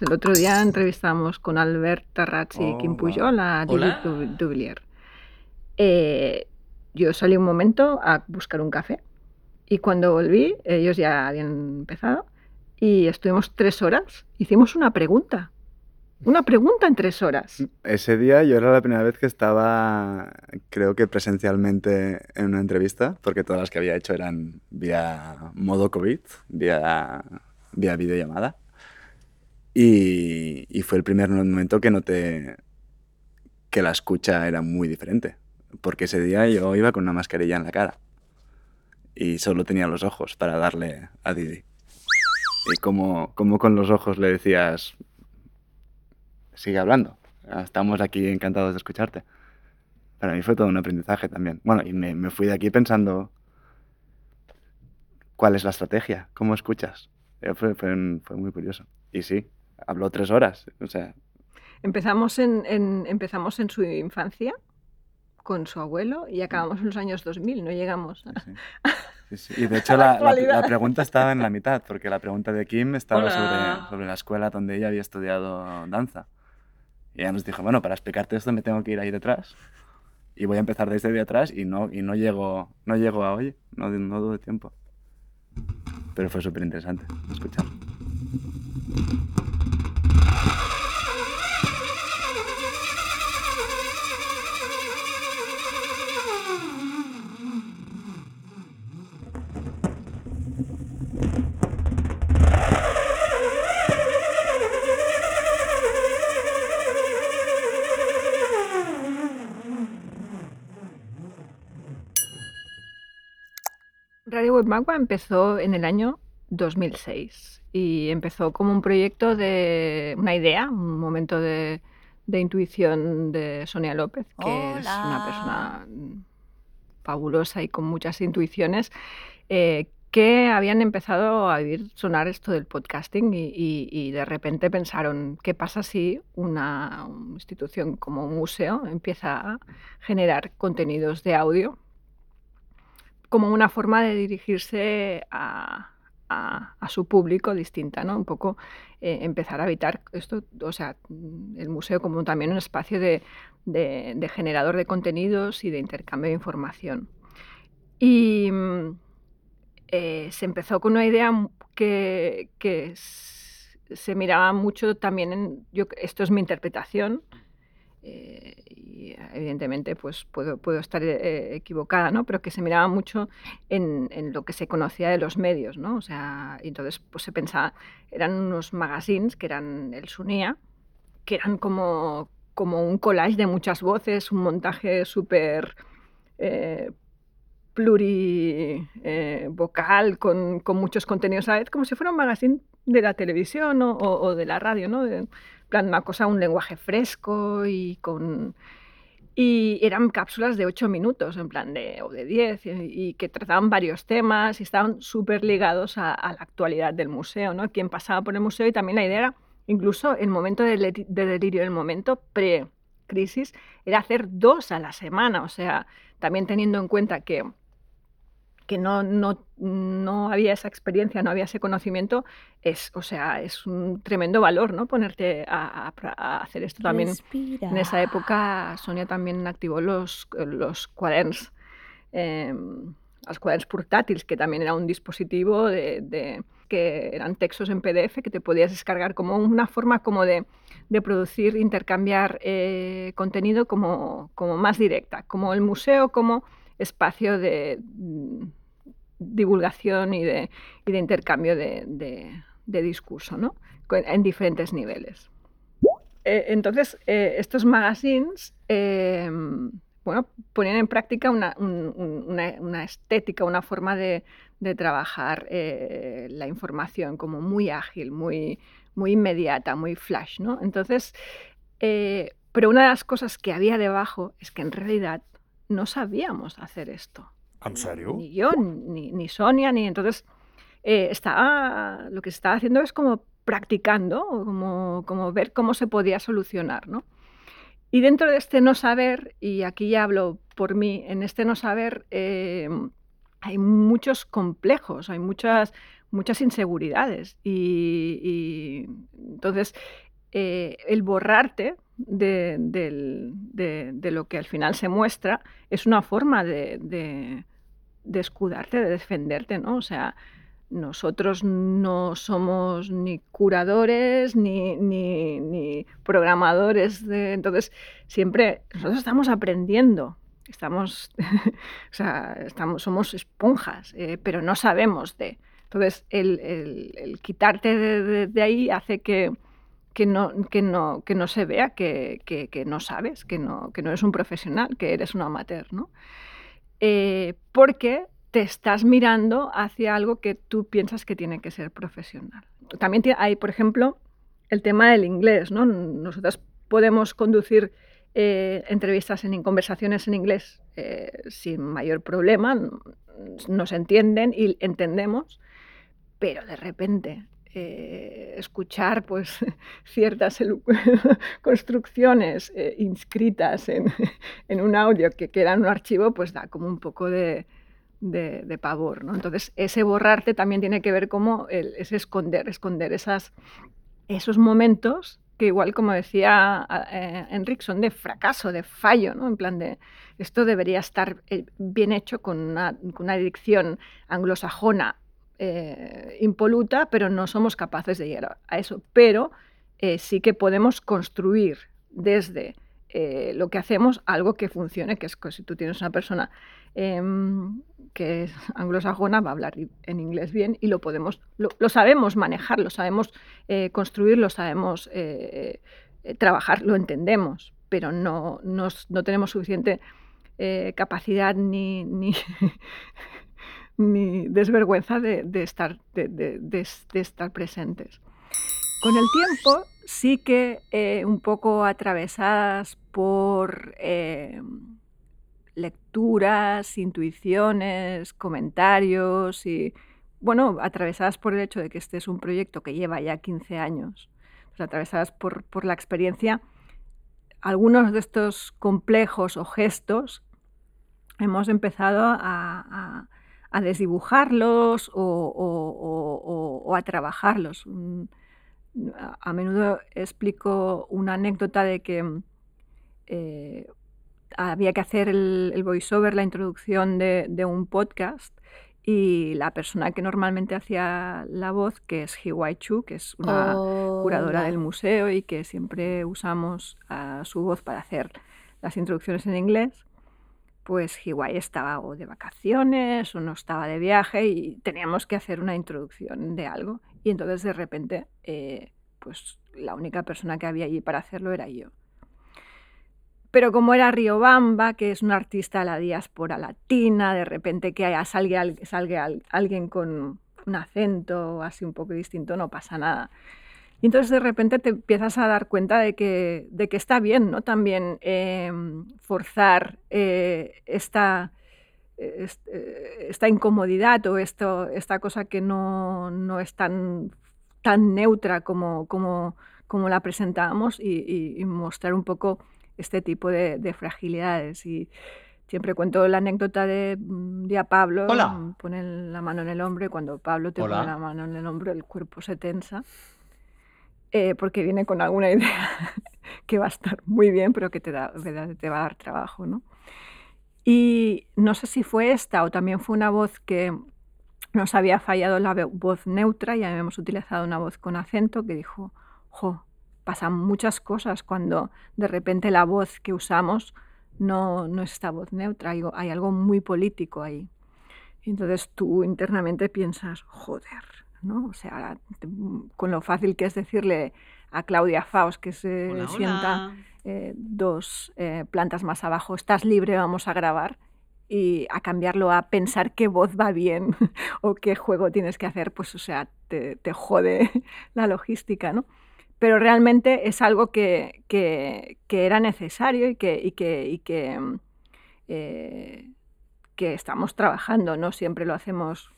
El otro día entrevistamos con Albert Tarrazzi y Kim Oh, Pujol a. Judith Du- Duvillier. Eh, yo salí un momento a buscar un café y cuando volví, ellos ya habían empezado y estuvimos tres horas. Hicimos una pregunta. Una pregunta en tres horas. Ese día yo era la primera vez que estaba, creo que presencialmente en una entrevista, porque todas las que había hecho eran vía modo COVID, vía, vía videollamada. Y, y fue el primer momento que noté que la escucha era muy diferente, porque ese día yo iba con una mascarilla en la cara y solo tenía los ojos para darle a Didi. Y como, como con los ojos le decías, sigue hablando, estamos aquí encantados de escucharte. Para mí fue todo un aprendizaje también. Bueno, y me, me fui de aquí pensando, ¿cuál es la estrategia? ¿Cómo escuchas? Eh, Fue, fue, fue muy curioso. Y sí, habló tres horas. O sea, Empezamos en, en- empezamos en su infancia con su abuelo y acabamos en los años 2000, no llegamos. a- Sí, sí. Sí, sí. Y de hecho la la, la- pregunta estaba en la mitad, porque la pregunta de Kim estaba sobre, sobre la escuela donde ella había estudiado danza. Y ella nos dijo, bueno, para explicarte esto me tengo que ir ahí detrás. Y voy a empezar desde de atrás y no, y no, llego, no llego a hoy, no, no dudo tiempo. Pero fue súper interesante escuchar. Radio Web Magua empezó en el año 2006 y empezó como un proyecto de una idea, un momento de, de intuición de Sonia López, que es una persona fabulosa y con muchas intuiciones, eh, que habían empezado a oír sonar esto del podcasting y, y- y de repente pensaron, ¿qué pasa si una institución como un museo empieza a generar contenidos de audio como una forma de dirigirse a, a- a su público distinta, ¿no? Un poco eh, empezar a habitar esto, o sea, el museo como también un espacio de, de- de generador de contenidos y de intercambio de información. Y mm, eh, se empezó con una idea que, que se miraba mucho también en, yo, esto es mi interpretación, eh, y evidentemente pues puedo, puedo estar eh, equivocada, ¿no? pero que se miraba mucho en, en lo que se conocía de los medios, ¿no? O sea, entonces pues se pensaba, eran unos magazines que eran el Sunia, que eran como, como un collage de muchas voces, un montaje súper eh, plurivocal, con, con muchos contenidos a la vez, como si fuera un magazine de la televisión o, de la radio, ¿no? En plan, una cosa, un lenguaje fresco y con... Y eran cápsulas de 8 minutos, en plan de, o de 10, y, que trataban varios temas y estaban súper ligados a, la actualidad del museo, ¿no? Quien pasaba por el museo y también la idea era, incluso el momento de, de delirio, el momento pre-crisis, era hacer dos a la semana, o sea, también teniendo en cuenta que, que no, no, no había esa experiencia, no había ese conocimiento, es, o sea, es un tremendo valor, ¿no? Ponerte a, a- a hacer esto también. Respira. En esa época Sonia también activó los, los quaderns, eh, els quaderns portàtils, que también era un dispositivo de, de- que eran textos en PDF que te podías descargar como una forma como de, de producir, intercambiar eh, contenido como, como más directa, como el museo como espacio de divulgación y de, y de intercambio de, de- discurso, ¿no? En diferentes niveles. Eh, entonces, eh, estos magazines, eh, bueno, ponían en práctica una, un- un- una- una estética, una forma de, trabajar la información como muy ágil, muy, muy inmediata, muy flash, ¿no? Entonces, pero una de las cosas que había debajo es que en realidad no sabíamos hacer esto. ¿En serio? Ni yo, ni, ni Sonia, ni entonces eh, estaba, lo que se estaba haciendo es como practicando, como, como ver cómo se podía solucionar, ¿no? Y dentro de este no saber, y aquí ya hablo por mí, en este no saber eh, hay muchos complejos, hay muchas, muchas inseguridades. Y, y entonces eh, el borrarte de, lo que al final se muestra es una forma de, escudarte, de defenderte, ¿no? O sea, nosotros no somos ni curadores ni, ni, ni programadores. De, entonces, siempre nosotros estamos aprendiendo. Estamos, o sea, estamos, somos esponjas, eh, pero no sabemos de. Entonces, el, quitarte de, ahí hace que, que, no, que, no, que no se vea que, que, que no sabes, que no, que no eres un profesional, que eres un amateur, ¿no? Eh, porque te estás mirando hacia algo que tú piensas que tiene que ser profesional. También hay, por ejemplo, el tema del inglés. ¿no? Nosotros podemos conducir eh, entrevistas en conversaciones en inglés eh, sin mayor problema, nos entienden y entendemos, pero de repente eh, escuchar pues, ciertas construcciones eh, inscritas en, en, un audio que queda un archivo, pues da como un poco de, de, de pavor. ¿no? Entonces, ese borrarte también tiene que ver como el, ese esconder, esconder esas, esos momentos que igual, como decía eh, Enrique, son de fracaso, de fallo, ¿no? En plan de, esto debería estar eh, bien hecho con una, con una dicción anglosajona eh, impoluta, pero no somos capaces de llegar a eso. Pero eh, sí que podemos construir desde eh, lo que hacemos algo que funcione, que es si tú tienes una persona em, que es anglosajona, va a hablar en inglés bien y lo podemos, lo, sabemos manejar, lo sabemos construir, lo sabemos trabajar, lo entendemos, pero no, no, no tenemos suficiente capacidad ni, ni ni desvergüenza de, estar, presentes. Con el tiempo sí que eh, un poco atravesadas por eh, lecturas, intuiciones, comentarios y, bueno, atravesadas por el hecho de que este es un proyecto que lleva ya 15 años, atravesadas por, la experiencia, algunos de estos complejos o gestos hemos empezado a a desdibujarlos o, o, o, o, a trabajarlos. A menudo explico una anécdota de que eh, había que hacer el, el voiceover, la introducción de, de, un podcast, y la persona que normalmente hacía la voz, que es Hiwai Chu, que es una oh, curadora del museo y que siempre usamos a su voz para hacer las introducciones en inglés, pues Hiwai estaba o de vacaciones o no estaba de viaje y teníamos que hacer una introducción de algo. Y entonces de repente, eh, pues la única persona que había allí para hacerlo era yo. Pero como era Riobamba, que es un artista de la diáspora latina, de repente que salga, salga alguien con un acento así un poco distinto, no pasa nada. Y entonces de repente te empiezas a dar cuenta de que, de que está bien, ¿no? También eh, forzar eh, esta, esta incomodidad o esto, esta cosa que no, no es tan, tan neutra como, como, como la presentábamos y, y, y, mostrar un poco este tipo de, de, fragilidades. Y siempre cuento la anécdota de, de a Pablo, Hola. pone la mano en el hombro y cuando Pablo te Hola. pone la mano en el hombro el cuerpo se tensa eh, porque viene con alguna idea que va a estar muy bien, pero que te, da, te va a dar trabajo. ¿no? Y no sé si fue esta o también fue una voz que nos había fallado la voz neutra y habíamos utilizado una voz con acento que dijo, jo, pasan muchas cosas cuando de repente la voz que usamos no, no es esta voz neutra, hay, hay algo muy político ahí. Y entonces tú internamente piensas, joder, ¿no? O sea, con lo fácil que es decirle a Claudia Faust que se hola, sienta hola. Eh, dos eh, plantas más abajo, estás libre, vamos a grabar, y a cambiarlo a pensar qué voz va bien o qué juego tienes que hacer, pues o sea, te, te jode la logística, ¿no? Pero realmente es algo que, que, que era necesario y que, y que, y que, eh, que estamos trabajando, no siempre lo hacemos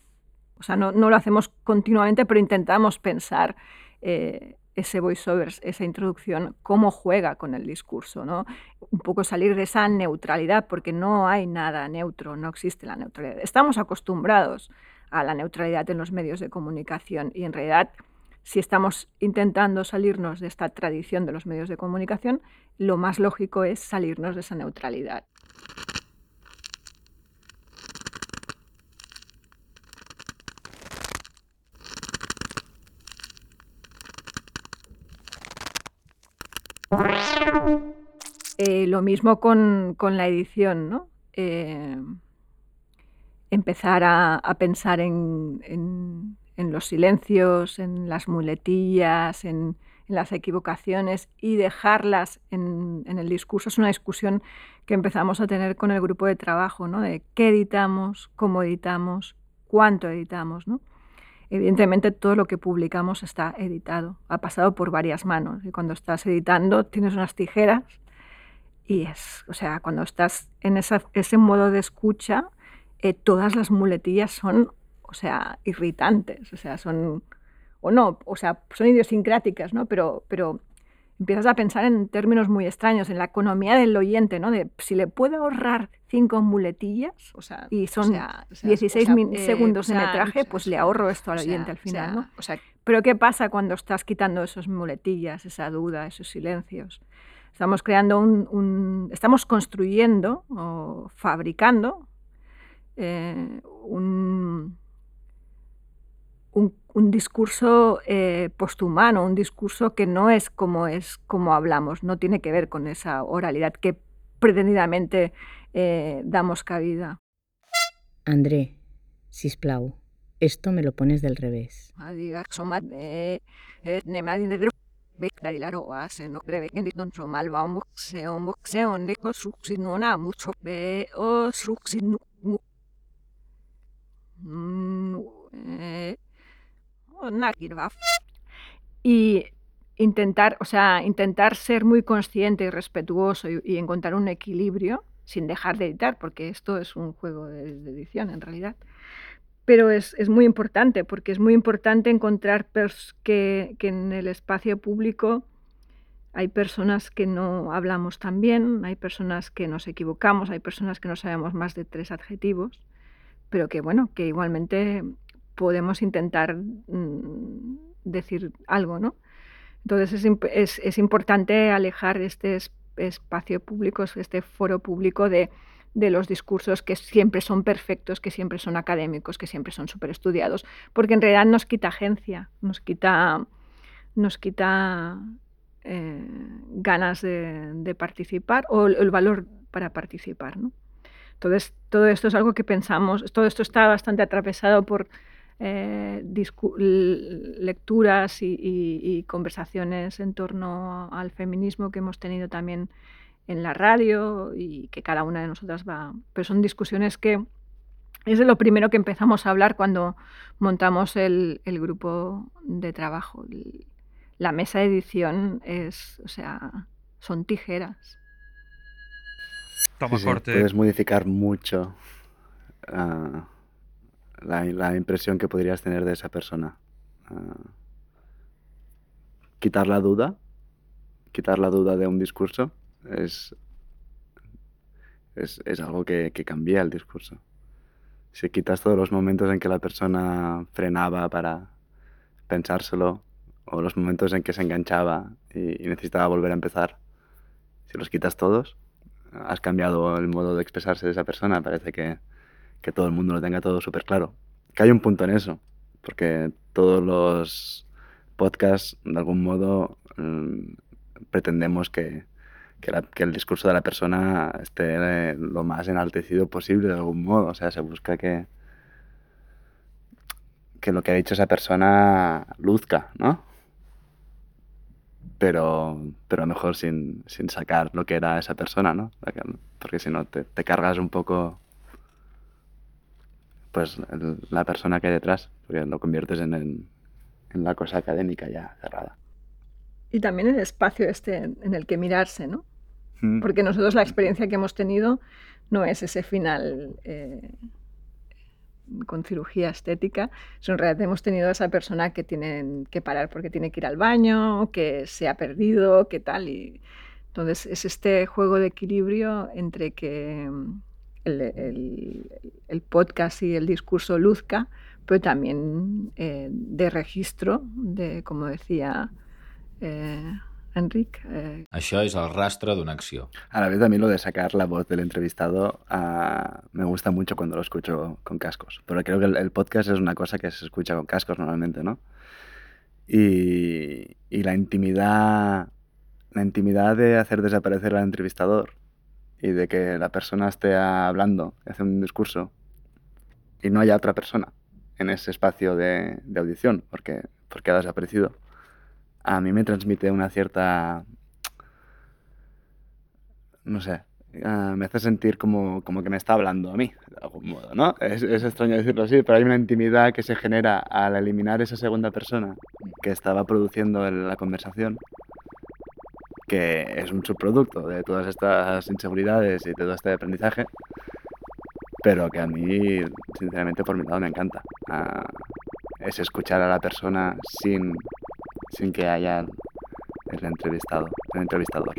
o sea, no, lo hacemos continuamente, pero intentamos pensar eh, ese voiceover, esa introducción, cómo juega con el discurso, ¿no? Un poco salir de esa neutralidad, porque no hay nada neutro, no existe la neutralidad. Estamos acostumbrados a la neutralidad en los medios de comunicación y en realidad si estamos intentando salirnos de esta tradición de los medios de comunicación, lo más lógico es salirnos de esa neutralidad. Lo mismo con, con la edición, ¿no? Eh, empezar a, a pensar en, en- los silencios, en las muletillas, en, en las equivocaciones y dejarlas en, en el discurso. Es una discusión que empezamos a tener con el grupo de trabajo, ¿no? De qué editamos, cómo editamos, cuánto editamos, ¿no? Evidentemente todo lo que publicamos está editado, ha pasado por varias manos y cuando estás editando tienes unas tijeras y es, o sea, cuando estás en esa- ese modo de escucha, eh, todas las muletillas son, o sea, irritantes, o sea, son, o no, o sea, son idiosincráticas, ¿no? Pero, pero empiezas a pensar en términos muy extraños, en la economía del oyente, ¿no? De si le puedo ahorrar cinco muletillas, o sea, y son 16 min- segundos de metraje, pues le ahorro esto al oyente al final, ¿no? O sea, Pero ¿qué pasa cuando estás quitando esos muletillas, esa duda, esos silencios? Estamos creando un, un- estamos construyendo o fabricando eh, un, un, un discurso eh, posthumano, un discurso que no es como es como hablamos, no tiene que ver con esa oralidad que pretendidamente eh, damos cabida. André, sisplau, esto me lo pones del revés. Adiga, somat, eh, eh, nemadi de gru- Bekta la roa, se no que ni don somal va un boxeo, un boxeo, un deco suxinuna, mucho be, o nakirva, y intentar, o sea, intentar ser muy consciente y respetuoso y, y encontrar un equilibrio sin dejar de editar, porque esto es un juego de, de edición en realidad. Pero es, es muy importante, porque es muy importante encontrar que, que en el espacio público hay personas que no hablamos tan bien, hay personas que nos equivocamos, hay personas que no sabemos más de tres adjetivos, pero que bueno, que igualmente podemos intentar mm, decir algo, ¿no? Entonces es, es- es importante alejar este es- espacio público, este foro público de, de los discursos que siempre son perfectos, que siempre son académicos, que siempre son súper estudiados, porque en realidad nos quita agencia, nos quita, nos quita eh, ganas de, participar o el, valor para participar, ¿no? Entonces, todo esto es algo que pensamos, todo esto está bastante atravesado por eh, lecturas y conversaciones en torno al feminismo que hemos tenido también en la radio y que cada una de nosotras va. Pero son discusiones que es de lo primero que empezamos a hablar cuando montamos el, el grupo de trabajo. El- La mesa de edición es, o sea, son tijeras. Toma Sí. Puedes modificar mucho ah, la, la impresión que podrías tener de esa persona. Ah, quitar la duda, quitar la duda de un discurso es, es, es algo que, que cambia el discurso. Si quitas todos los momentos en que la persona frenaba para pensárselo, o los momentos en que se enganchaba y, necesitaba volver a empezar, si los quitas todos, has cambiado el modo de expresarse de esa persona. Parece que, que todo el mundo lo tenga todo súper claro. Que hay un punto en eso, porque todos los podcasts, de algún modo, mm, pretendemos que, que, el discurso de la persona esté eh, lo más enaltecido posible, de algún modo. O sea, se busca que, que lo que ha dicho esa persona luzca, ¿no? pero, pero mejor sin, sin sacar lo que era esa persona, ¿no? Porque si no, te, cargas un poco pues la persona que hay detrás, porque lo conviertes en, el- en la cosa académica ya cerrada. Y también el espacio este en el que mirarse, ¿no? Porque nosotros la experiencia que hemos tenido no es ese final eh, con cirugía estética, sino en realidad hemos tenido esa persona que tiene que parar porque tiene que ir al baño, que se ha perdido, que tal. Y entonces es este juego de equilibrio entre que mm, el podcast y el discurso luzca, pero también eh, de registro, de, como decía eh, Enric, eh, Això és el rastre d'una acció. A la vez a mí lo de sacar la voz del entrevistado ah, me gusta mucho cuando lo escucho con cascos, pero creo que el, el podcast es una cosa que se escucha con cascos normalmente, ¿no? Y, y la intimidad la intimidad de hacer desaparecer al entrevistador y de que la persona esté hablando, hace un discurso y no haya otra persona en ese espacio de, de audición porque, porque ha desaparecido, a mí me transmite una cierta, no sé, ah, me hace sentir como, como que me está hablando a mí, de algún modo, ¿no? Es, es extraño decirlo así, pero hay una intimidad que se genera al eliminar esa segunda persona que estaba produciendo la conversación, que es un subproducto de todas estas inseguridades y de todo este aprendizaje, pero que a mí, sinceramente, por mi lado me encanta. Ah, es escuchar a la persona sin, sin que haya el entrevistado, el entrevistador,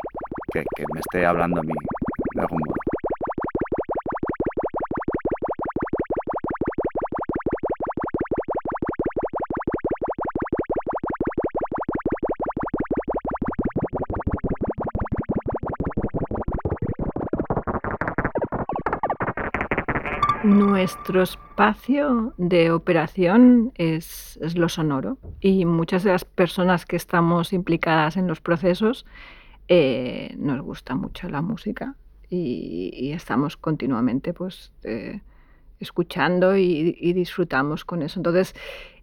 que, que me esté hablando a mí de algún modo. Nuestro espacio de operación es, es lo sonoro y muchas de las personas que estamos implicadas en los procesos eh, nos gusta mucho la música y, estamos continuamente pues, eh, escuchando y, disfrutamos con eso. Entonces,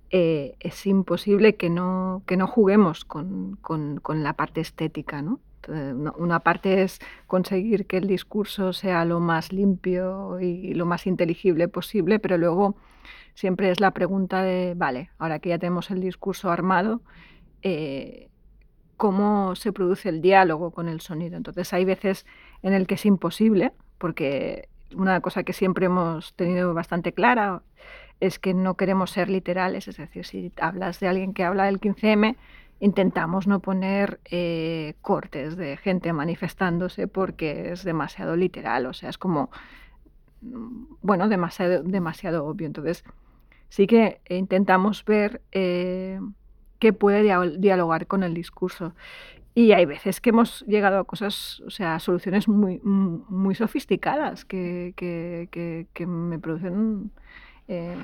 eh, es imposible que no, que no juguemos con, con- con la parte estética, ¿no? Una parte es conseguir que el discurso sea lo más limpio y lo más inteligible posible, pero luego siempre es la pregunta de, vale, ahora que ya tenemos el discurso armado, eh, ¿cómo se produce el diálogo con el sonido? Entonces hay veces en el que es imposible, porque una cosa que siempre hemos tenido bastante clara es que no queremos ser literales, es decir, si hablas de alguien que habla del 15M, intentamos no poner eh, cortes de gente manifestándose porque es demasiado literal, o sea, es como, mm, bueno, demasiado, demasiado obvio. Entonces, sí que intentamos ver eh, qué puede dia- dialogar con el discurso. Y hay veces que hemos llegado a cosas, o sea, soluciones muy, muy sofisticadas que, que- que- que me producen eh,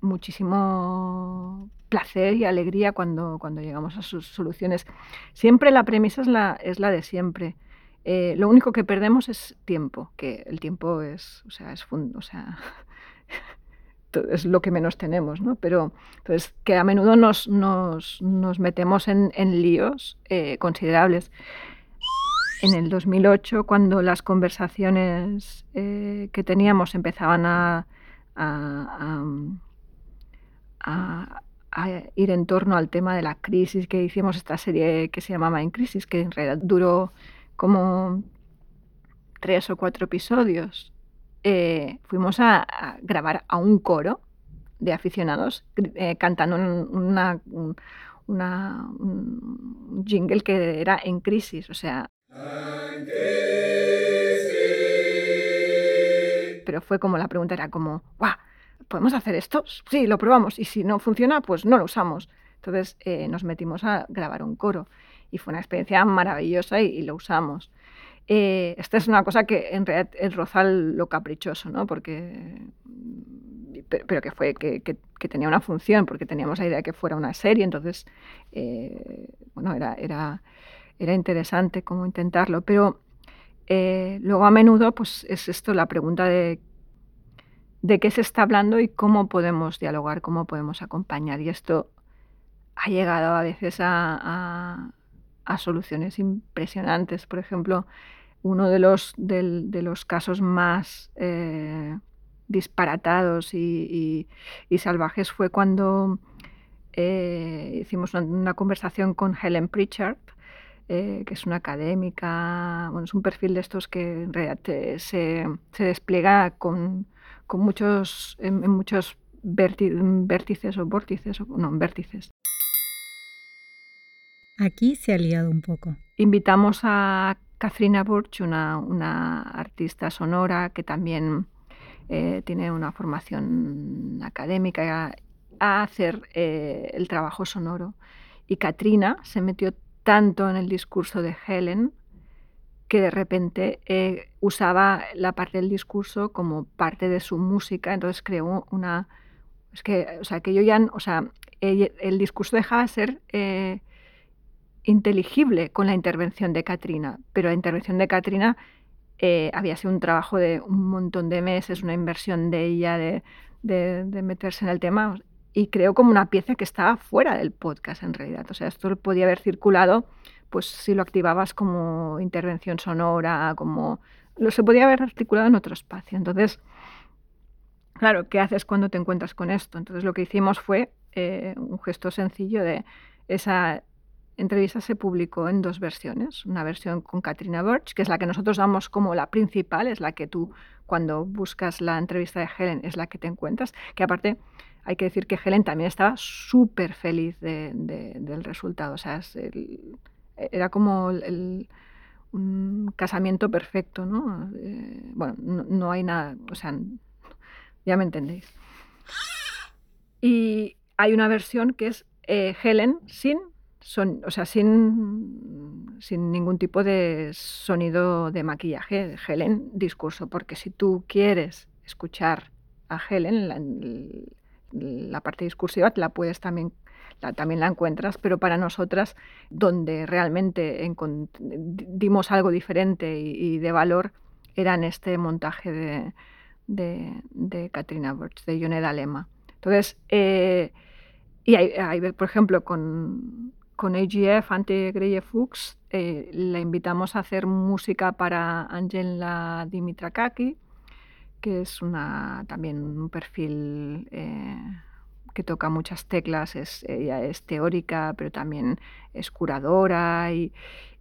muchísimo placer y alegría cuando, cuando llegamos a sus soluciones. Siempre la premisa es la, es la de siempre. Eh, lo único que perdemos es tiempo, que el tiempo es, o sea, es, fun- o sea, es lo que menos tenemos, ¿no? Pero entonces, que a menudo nos, nos, nos metemos en, en líos eh, considerables. En el 2008, cuando las conversaciones eh, que teníamos empezaban a- a ir en torno al tema de la crisis, que hicimos esta serie que se llamaba En Crisis, que en realidad duró como tres o cuatro episodios, eh, fuimos a, grabar a un coro de aficionados eh, cantando un- una, un- jingle que era en crisis, o sea... Pero fue como la pregunta era como, ¡guau! ¿Podemos hacer esto? Sí, lo probamos. Y si no funciona, pues no lo usamos. Entonces eh, nos metimos a grabar un coro y fue una experiencia maravillosa y lo usamos. Eh, esta es una cosa que en realidad es rozar lo caprichoso, ¿no? Porque, mm, pero, que fue que, que- que tenía una función, porque teníamos la idea de que fuera una serie, entonces, eh, bueno, era, era, era interesante cómo intentarlo. Pero eh, luego a menudo, pues es esto la pregunta de de qué se está hablando y cómo podemos dialogar, cómo podemos acompañar. Y esto ha llegado a veces a, a- a soluciones impresionantes. Por ejemplo, uno de los, de los casos más eh, disparatados y, y- y salvajes fue cuando eh, hicimos una, una conversación con Helen Pritchard, eh, que es una académica, bueno, es un perfil de estos que en realidad se, se despliega con, con muchos, en, en muchos vérti- vértices o vórtices, o, no, en vértices. Aquí se ha liado un poco. Invitamos a Kathrina Burch, una, artista sonora que también eh, tiene una formación académica, a, hacer eh, el trabajo sonoro. Y Katrina se metió tanto en el discurso de Helen que de repente eh, usaba la parte del discurso como parte de su música, entonces creó una... Es que, o sea, que yo ya, o sea, el, discurso dejaba de ser inteligible con la intervención de Katrina, pero la intervención de Katrina eh, había sido un trabajo de un montón de meses, una inversión de ella de, meterse en el tema y creo como una pieza que estaba fuera del podcast en realidad. O sea, esto podía haber circulado pues si lo activabas como intervención sonora, como lo se podía haber articulado en otro espacio. Entonces, claro, ¿qué haces cuando te encuentras con esto? Entonces lo que hicimos fue eh, un gesto sencillo de esa entrevista se publicó en dos versiones. Una versión con Katrina Birch, que es la que nosotros damos como la principal, es la que tú cuando buscas la entrevista de Helen es la que te encuentras, que aparte hay que decir que Helen también estaba súper feliz de, de, del resultado. O sea, era como el, un casamiento perfecto, ¿no? Eh, bueno, no, no hay nada, o sea, ya me entendéis. Y hay una versión que es eh, Helen sin, son, o sea, sin, sin ningún tipo de sonido de maquillaje, Helen discurso, porque si tú quieres escuchar a Helen, la, parte discursiva, la puedes también la, también la encuentras, pero para nosotras, donde realmente dimos algo diferente y, y, de valor, era en este montaje de, de, de Katrina Birch, de Yoneda Lema. Entonces, eh, y hay, hay, por ejemplo, con, con AGF, Ante Greye Fuchs, eh, la invitamos a hacer música para Angela Dimitrakaki, que es una, también un perfil eh, que toca muchas teclas, ella es teórica, pero también es curadora y,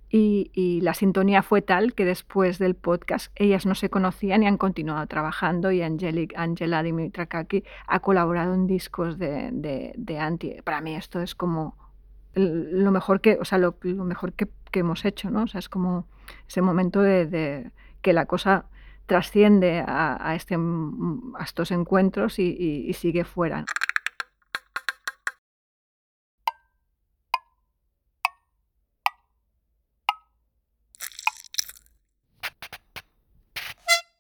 y, la sintonía fue tal que después del podcast ellas no se conocían y han continuado trabajando y Angela Dimitrakaki ha colaborado en discos de, de, de Anti. Para mí esto es como lo mejor que, o sea, lo, lo mejor que, que, hemos hecho, ¿no? O sea, es como ese momento de, de que la cosa trasciende a, a, este, a estos encuentros y, y, y sigue fuera.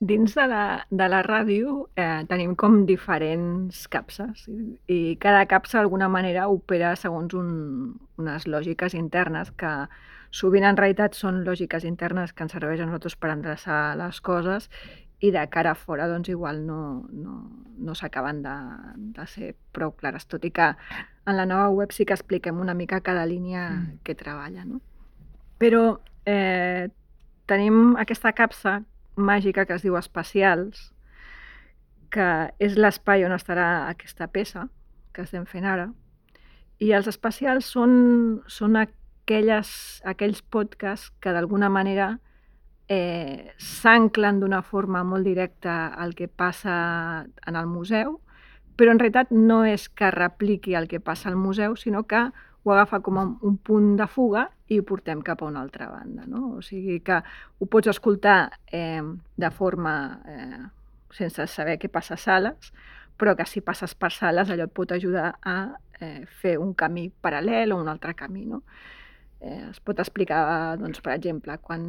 Dins de la, de la ràdio eh, tenim com diferents capses i, cada capsa d'alguna manera opera segons un, unes lògiques internes que sovint en realitat són lògiques internes que ens serveixen a nosaltres per endreçar les coses i de cara a fora doncs igual no, no, no s'acaben de, de ser prou clares, tot i que en la nova web sí que expliquem una mica cada línia mm. que treballa. No? Però eh, tenim aquesta capsa màgica que es diu Espacials, que és l'espai on estarà aquesta peça que estem fent ara. I els espacials són, són aquelles, aquells podcasts que d'alguna manera eh, s'anclen d'una forma molt directa al que passa en el museu, però en realitat no és que repliqui el que passa al museu, sinó que ho agafa com un punt de fuga i ho portem cap a una altra banda. No? O sigui que ho pots escoltar eh, de forma eh, sense saber què passa a sales, però que si passes per sales allò et pot ajudar a eh, fer un camí paral·lel o un altre camí. No? Eh, es pot explicar, doncs, per exemple, quan,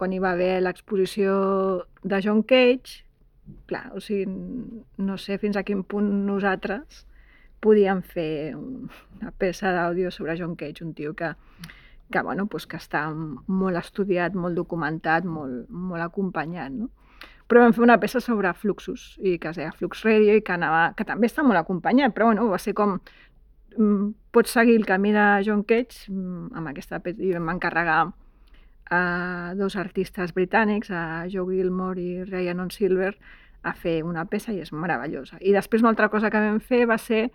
quan hi va haver l'exposició de John Cage, clar, o sigui, no sé fins a quin punt nosaltres podíem fer una peça d'àudio sobre John Cage, un tio que, que, bueno, pues que està molt estudiat, molt documentat, molt, molt acompanyat, no? Però vam fer una peça sobre fluxos, i que es deia Flux Radio, i que, anava, que també està molt acompanyat, però bueno, va ser com mm, pots seguir el camí de John Cage mm, amb aquesta peça, i vam encarregar a dos artistes britànics, a Joe Gilmore i Ryan Silver, a fer una peça i és meravellosa. I després una altra cosa que vam fer va ser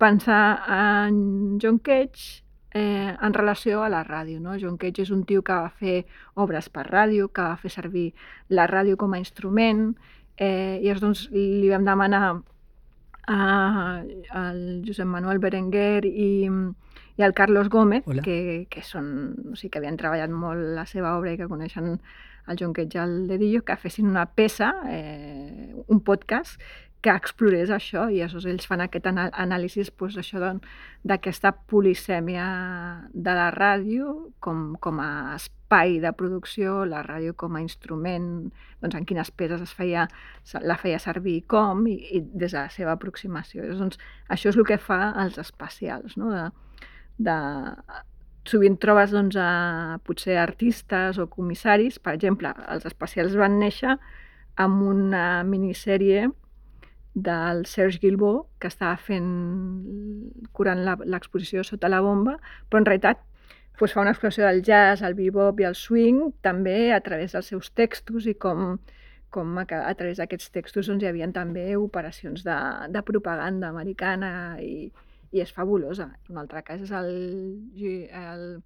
pensar en John Cage eh, en relació a la ràdio. No? John Cage és un tio que va fer obres per ràdio, que va fer servir la ràdio com a instrument, eh, i doncs, li vam demanar al Josep Manuel Berenguer i, i al Carlos Gómez, que, que, són, o sigui, que havien treballat molt la seva obra i que coneixen el John Cage al dedillo, que fessin una peça, eh, un podcast, que explorés això i llavors ells fan aquest anàlisi pues, d'aquesta polisèmia de la ràdio com, com a espai de producció, la ràdio com a instrument, doncs en quines peces es feia, la feia servir i com, i, i des de la seva aproximació. Llavors, doncs, això és el que fa els espacials, no? de, de sovint trobes doncs, a, potser artistes o comissaris, per exemple, els especials van néixer amb una minissèrie del Serge Guilbault, que estava fent curant l'exposició sota la bomba, però en realitat doncs, fa una exploració del jazz, el bebop i el swing, també a través dels seus textos i com, com a, a través d'aquests textos doncs, hi havia també operacions de, de propaganda americana i, i és fabulosa. Un altre cas és el, Gi- el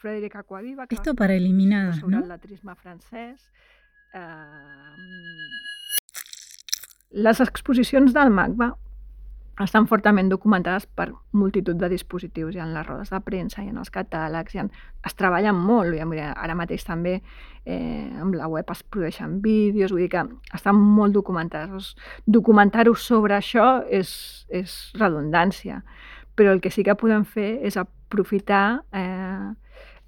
Frédéric Aquaviva, que Esto va para fer una eliminadas, exposició sobre ¿no? el letrisme francès. Eh, les exposicions del MACBA estan fortament documentades per multitud de dispositius. Hi ha les rodes de premsa, hi ha els catàlegs, hi ha... es treballen molt. Ja, mira, ara mateix també eh, amb la web es produeixen vídeos, vull dir que estan molt documentades. Documentar-ho sobre això és, és redundància, però el que sí que podem fer és aprofitar eh,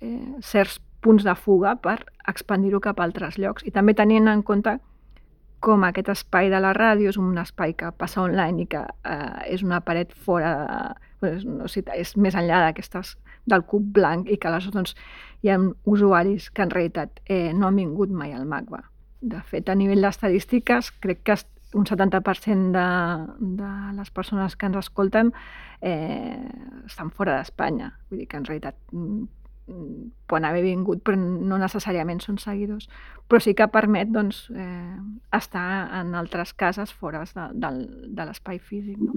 eh, certs punts de fuga per expandir-ho cap a altres llocs i també tenint en compte com aquest espai de la ràdio és un espai que passa online i que eh, és una paret fora, doncs, no sé, és més enllà d'aquestes del cub blanc i que aleshores doncs, hi ha usuaris que en realitat eh, no han vingut mai al MACBA. De fet, a nivell d'estadístiques, crec que un 70% de, de les persones que ens escolten eh, estan fora d'Espanya. Vull dir que en realitat mm, poden haver vingut, però no necessàriament són seguidors. Però sí que permet doncs, eh, estar en altres cases fora de, de, de l'espai físic. ¿no?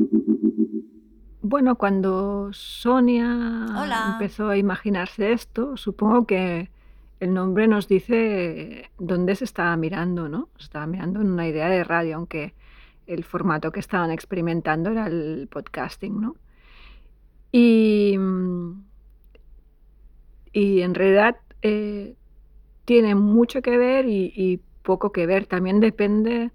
Bueno, cuando Sonia Hola. empezó a imaginarse esto, supongo que el nombre nos dice dónde se estaba mirando, ¿no? Se estaba mirando en una idea de radio, aunque el formato que estaban experimentando era el podcasting, ¿no? Y, mm, y en realidad eh, tiene mucho que ver y, poco que ver. También depende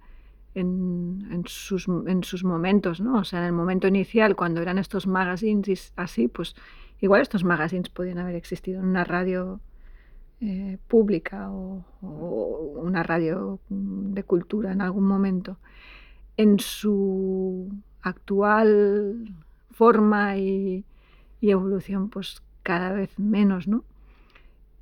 en, sus, en sus momentos, ¿no? O sea, en el momento inicial, cuando eran estos magazines y así, pues igual estos magazines podían haber existido en una radio eh, pública o, una radio mm, de cultura en algún momento. En su actual forma y evolución, pues cada vez menos, ¿no?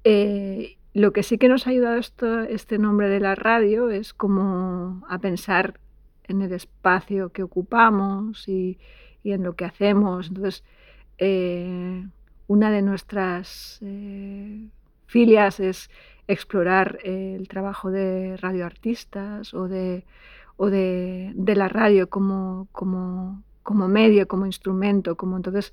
Eh, lo que sí que nos ha ayudado esto, este nombre de la radio es como a pensar en el espacio que ocupamos y, en lo que hacemos. Entonces, eh, una de nuestras eh, filias es explorar el trabajo de radioartistas o de, o de, de la radio como, como, como medio, como instrumento, como entonces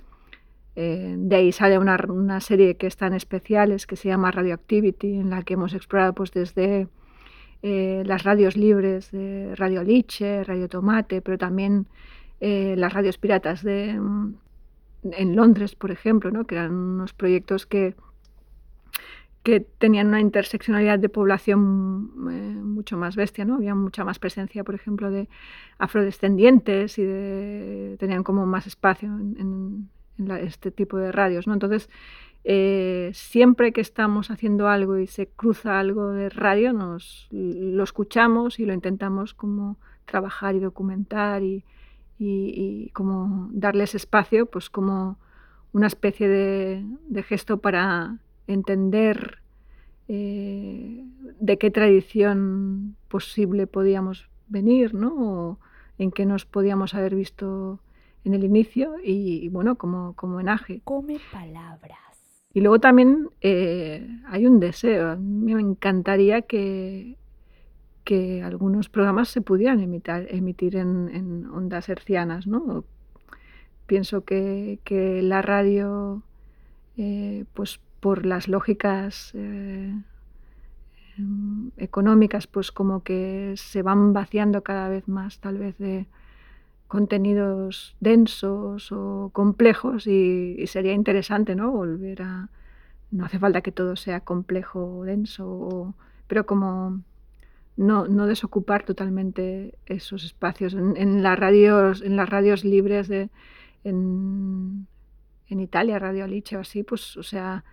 eh, de ahí sale una, una serie que está en especiales que se llama Radioactivity, en la que hemos explorado pues, desde eh, las radios libres de Radio Liche, Radio Tomate, pero también eh, las radios piratas de, mm, en Londres, por ejemplo, ¿no? que eran unos proyectos que, que tenían una interseccionalidad de población eh, mucho más bestia, ¿no? Había mucha más presencia, por ejemplo, de afrodescendientes y de, tenían como más espacio en, en- en este tipo de radios, ¿no? Entonces, eh, siempre que estamos haciendo algo y se cruza algo de radio, nos lo escuchamos y lo intentamos como trabajar y documentar y, y- como darles espacio, pues como una especie de, de gesto para entender eh, de qué tradición posible podíamos venir, ¿no? O en qué nos podíamos haber visto en el inicio y, y, bueno, como, como homenaje. Come palabras. Y luego también eh, hay un deseo. A mí me encantaría que, que algunos programas se pudieran emitar- emitir en, en ondas hercianas, ¿no? Pienso que, que la radio, eh, pues por las lógicas eh, em, económicas, pues como que se van vaciando cada vez más, tal vez de contenidos densos o complejos y, sería interesante, ¿no? Volver a... No hace falta que todo sea complejo o denso, o- pero como no, no desocupar totalmente esos espacios. En, las radios, en las radios libres de en, en Italia, Radio Alice o así, pues, o sea,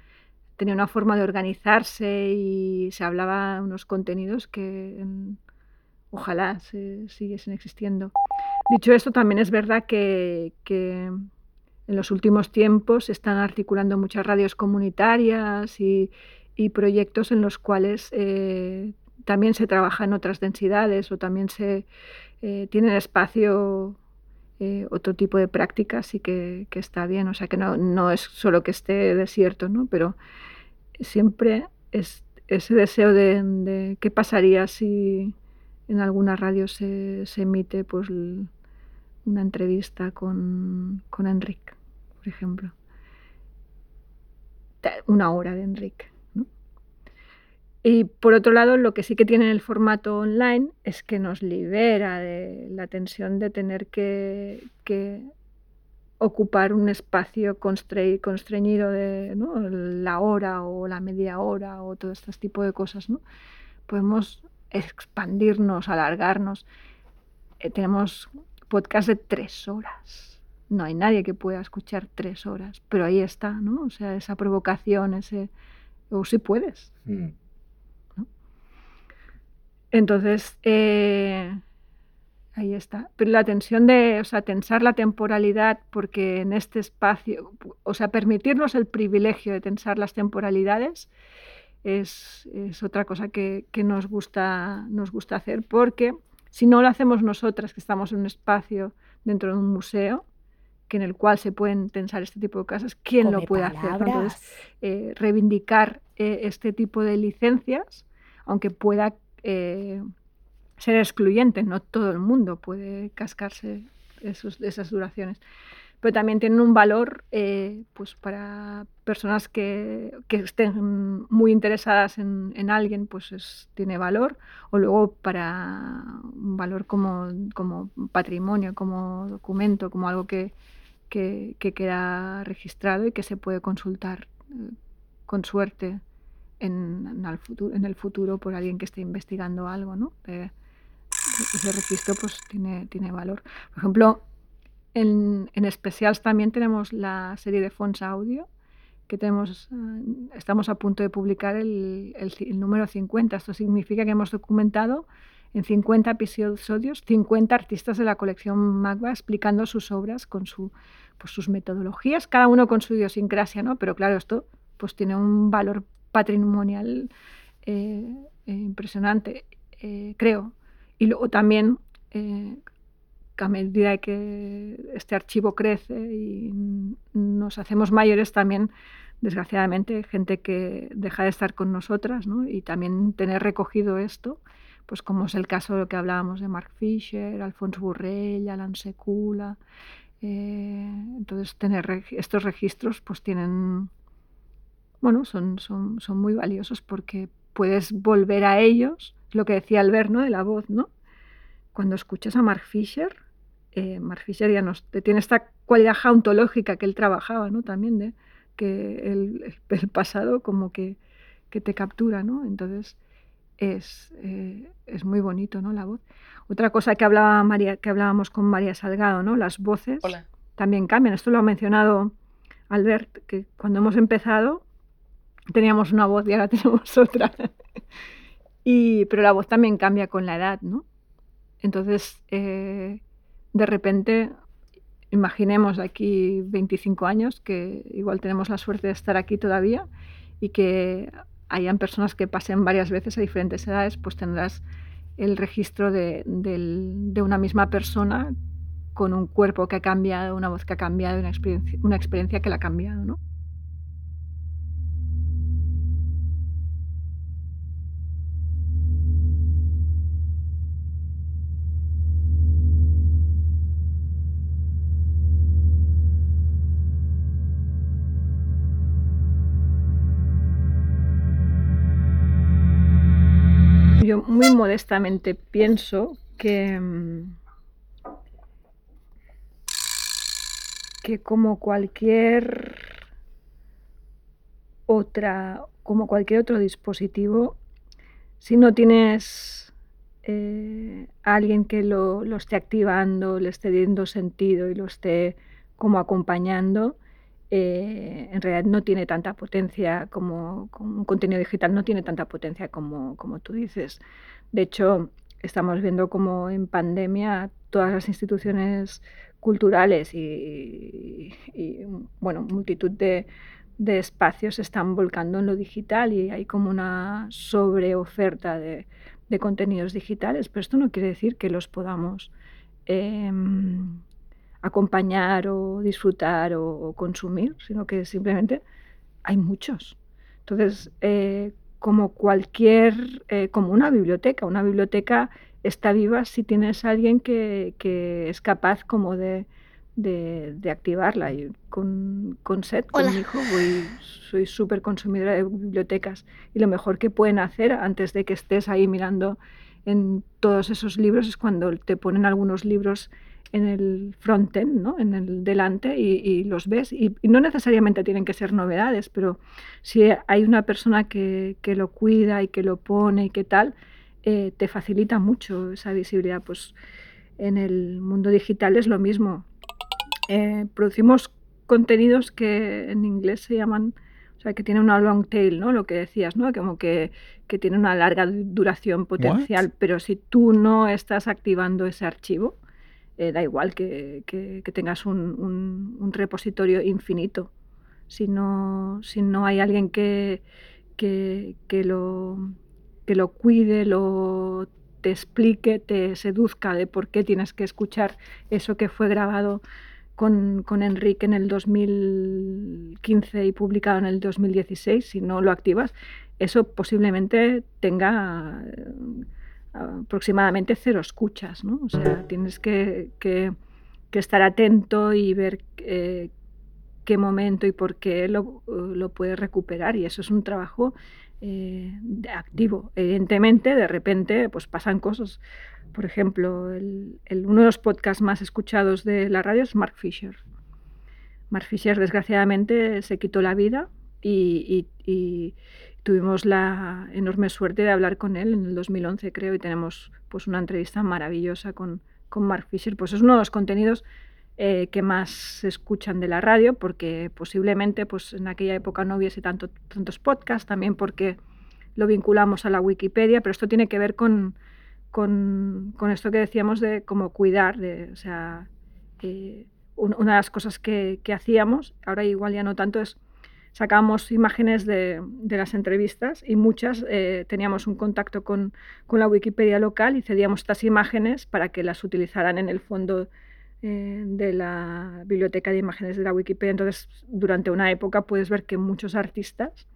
tenía una forma de organizarse y se hablaba unos contenidos que ojalá se siguiesen existiendo. Dicho esto, también es verdad que, en los últimos tiempos se están articulando muchas radios comunitarias y, proyectos en los cuales eh, también se trabaja en otras densidades o también se eh, tienen espacio eh, otro tipo de prácticas y que, está bien. O sea, que no, no es solo que esté desierto, ¿no? pero siempre es ese deseo de, de qué pasaría si en alguna radio se, se emite pues, una entrevista con, con Enrique, por ejemplo. Una hora de Enrique. ¿no? Y por otro lado, lo que sí que tiene el formato online es que nos libera de la tensión de tener que, ocupar un espacio constre constreñido de la hora o la media hora o todo este tipo de cosas. ¿no? Podemos expandirnos, alargarnos. Eh, tenemos podcast de tres horas. No hay nadie que pueda escuchar tres horas, pero ahí está, ¿no? O sea, esa provocación, ese... O si puedes. Mm. ¿no? Entonces, eh, ahí está. Pero la tensión de, o sea, tensar la temporalidad, porque en este espacio, o sea, permitirnos el privilegio de tensar las temporalidades, es, es otra cosa que, que, nos, gusta, nos gusta hacer, porque si no lo hacemos nosotras, que estamos en un espacio dentro de un museo, que en el cual se pueden tensar este tipo de cosas, ¿quién Come lo puede palabras. hacer? Entonces, eh, reivindicar eh, este tipo de licencias, aunque pueda eh, ser excluyente, no todo el mundo puede cascarse esos, esas duraciones pero también tienen un valor eh, pues para personas que, que, estén muy interesadas en, en alguien, pues es, tiene valor, o luego para un valor como, como patrimonio, como documento, como algo que, que, que, queda registrado y que se puede consultar eh, con suerte en, en, el futuro, en, el futuro, por alguien que esté investigando algo, ¿no? Eh, ese registro pues tiene, tiene valor. Por ejemplo, en, en especial también tenemos la serie de Fons Audio, que tenemos, uh, estamos a punto de publicar el, número 50. Esto significa que hemos documentado en 50 episodios 50 artistas de la colección Magba explicando sus obras con su, pues, sus metodologías, cada uno con su idiosincrasia, ¿no? Pero claro, esto pues tiene un valor patrimonial eh, eh, impresionante, eh, creo. Y luego también a medida que este archivo crece y nos hacemos mayores también, desgraciadamente, gente que deja de estar con nosotras, ¿no? Y también tener recogido esto, pues como es el caso de lo que hablábamos de Mark Fisher, Alfonso Burrell, Alan Secula. Eh, entonces, tener estos registros pues tienen, bueno, son, son, son muy valiosos porque puedes volver a ellos, lo que decía Albert. De la voz, ¿no? Cuando escuchas a Mark Fisher, eh, nos, tiene esta cualidad jauntológica que él trabajaba, ¿no? También de que el, el pasado como que, que, te captura, ¿no? Entonces es, eh, es, muy bonito, ¿no? La voz. Otra cosa que, hablaba María, que hablábamos con María Salgado, ¿no? Las voces Hola. también cambian. Esto lo ha mencionado Albert, que cuando hemos empezado teníamos una voz y ahora tenemos otra. y, pero la voz también cambia con la edad, ¿no? Entonces, eh, de repente, imaginemos aquí 25 años, que igual tenemos la suerte de estar aquí todavía y que hayan personas que pasen varias veces a diferentes edades, pues tendrás el registro de, de, una misma persona con un cuerpo que ha cambiado, una voz que ha cambiado, una experiencia, una experiencia que la ha cambiado, ¿no? Muy modestamente pienso que, mm, que como cualquier otra, como cualquier otro dispositivo, si no tienes eh, a alguien que lo, lo, esté activando, le esté dando sentido y lo esté como acompañando, eh, en realidad no tiene tanta potencia como, como, un contenido digital, no tiene tanta potencia como, como tú dices. De hecho, estamos viendo como en pandemia todas las instituciones culturales y, y, bueno, multitud de, de espacios se están volcando en lo digital y hay como una sobreoferta de, de contenidos digitales, pero esto no quiere decir que los podamos eh, acompañar o disfrutar o, o, consumir, sino que simplemente hay muchos. Entonces, eh, como cualquier, eh, como una biblioteca, una biblioteca está viva si tienes a alguien que, que es capaz como de, de, de activarla. Y con, con Seth, con mi hijo, voy, soy súper consumidora de bibliotecas y lo mejor que pueden hacer antes de que estés ahí mirando en todos esos libros es cuando te ponen algunos libros en el frontend, ¿no? en el delante y, y los ves. Y, y, no necesariamente tienen que ser novedades, pero si hay una persona que, que lo cuida y que lo pone y que tal, eh, te facilita mucho esa visibilidad. Pues en el mundo digital es lo mismo. Eh, producimos contenidos que en inglés se llaman, o sea, que tienen una long tail, ¿no? Lo que decías, ¿no? Como que, que tiene una larga duración potencial, What? pero si tú no estás activando ese archivo, eh, da igual que, que, que tengas un, un, un, repositorio infinito. Si no, si no hay alguien que, que, lo, que lo cuide, lo te explique, te seduzca de por qué tienes que escuchar eso que fue grabado con, con, Enrique en el 2015 y publicado en el 2016, si no lo activas, eso posiblemente tenga aproximadamente cero escuchas. O sea, tienes que, estar atento y ver eh, qué momento y por qué lo, puedes recuperar y eso es un trabajo eh, activo. Evidentemente, de repente, pues pasan cosas. Por ejemplo, el, el, uno de los podcasts más escuchados de la radio es Mark Fisher. Mark Fisher, desgraciadamente, se quitó la vida y tuvimos la enorme suerte de hablar con él en el 2011, creo, y tenemos pues una entrevista maravillosa con, con Mark Fisher. Pues es uno de los contenidos eh, que más se escuchan de la radio, porque posiblemente pues, en aquella época no hubiese tanto, tantos podcasts, también porque lo vinculamos a la Wikipedia, pero esto tiene que ver con, con, con esto que decíamos de cómo cuidar, de, o sea, eh, un, una de las cosas que, que, hacíamos, ahora igual ya no tanto, es sacábamos imágenes de, de las entrevistas y muchas eh, teníamos un contacto con, con, la Wikipedia local y cedíamos estas imágenes para que las utilizaran en el fondo eh, de la biblioteca de imágenes de la Wikipedia. Entonces, durante una época puedes ver que muchos artistas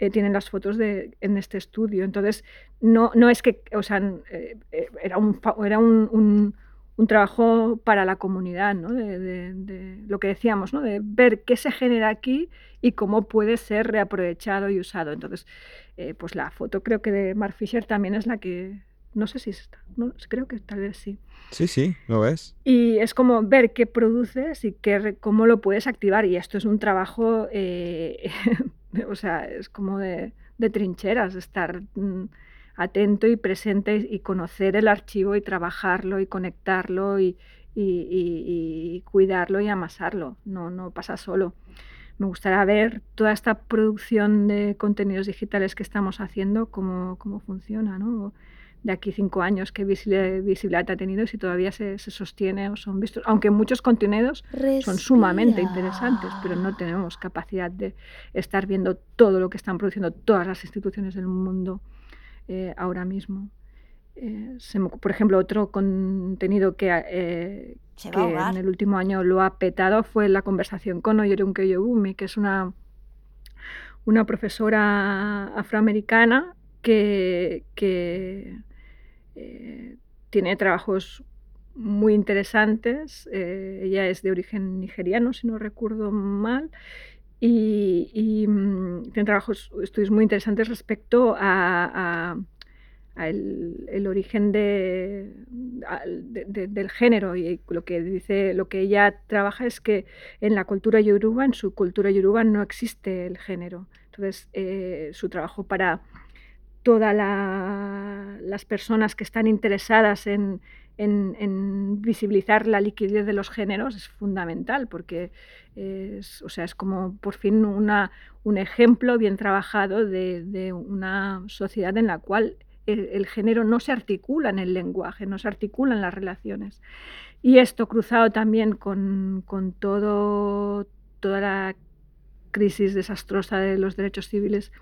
eh, tienen las fotos de, en este estudio. Entonces, no, no es que, o sea, era, un, era un, un, un, trabajo para la comunidad, ¿no? De, de, de, lo que decíamos, ¿no? de ver qué se genera aquí y cómo puede ser reaprovechado y usado. Entonces, eh, pues la foto creo que de Mark Fisher también es la que, no sé si está, no, creo que tal vez sí. Sí, sí, lo es. Y es como ver qué produces y qué, cómo lo puedes activar. Y esto es un trabajo eh, o sea, es como de, de trincheras, estar mm, atento y presente y conocer el archivo y trabajarlo y conectarlo y, y, y, y, cuidarlo y amasarlo. No, no pasa solo. Me gustaría ver toda esta producción de contenidos digitales que estamos haciendo, cómo, cómo funciona, ¿no? de aquí cinco años qué visibilidad ha tenido y si todavía se, se, sostiene o son vistos. Aunque muchos contenidos Respira. son sumamente interesantes, pero no tenemos capacidad de estar viendo todo lo que están produciendo todas las instituciones del mundo eh, ahora mismo. Eh, se, por ejemplo, otro contenido que, eh, que en el último año lo ha petado fue la conversación con Oyerunke Yobumi, que es una, una profesora afroamericana que, que eh, tiene trabajos muy interesantes. Ella es de origen nigeriano, si no recuerdo mal, y, y mm, tiene trabajos, estudios muy interesantes respecto a, a el, el, origen de, de, de, del género. Y lo que dice, lo que ella trabaja es que en la cultura yoruba, en su cultura yoruba, no existe el género. Entonces, eh, su trabajo para todas la, las personas que están interesadas en, en, visibilizar la liquidez de los géneros es fundamental porque es, o sea, es como por fin un ejemplo bien trabajado de, una sociedad en la cual el, el género no se articula en el lenguaje, no se articula en las relaciones. Y esto cruzado también con, con todo, toda la crisis desastrosa de los derechos civiles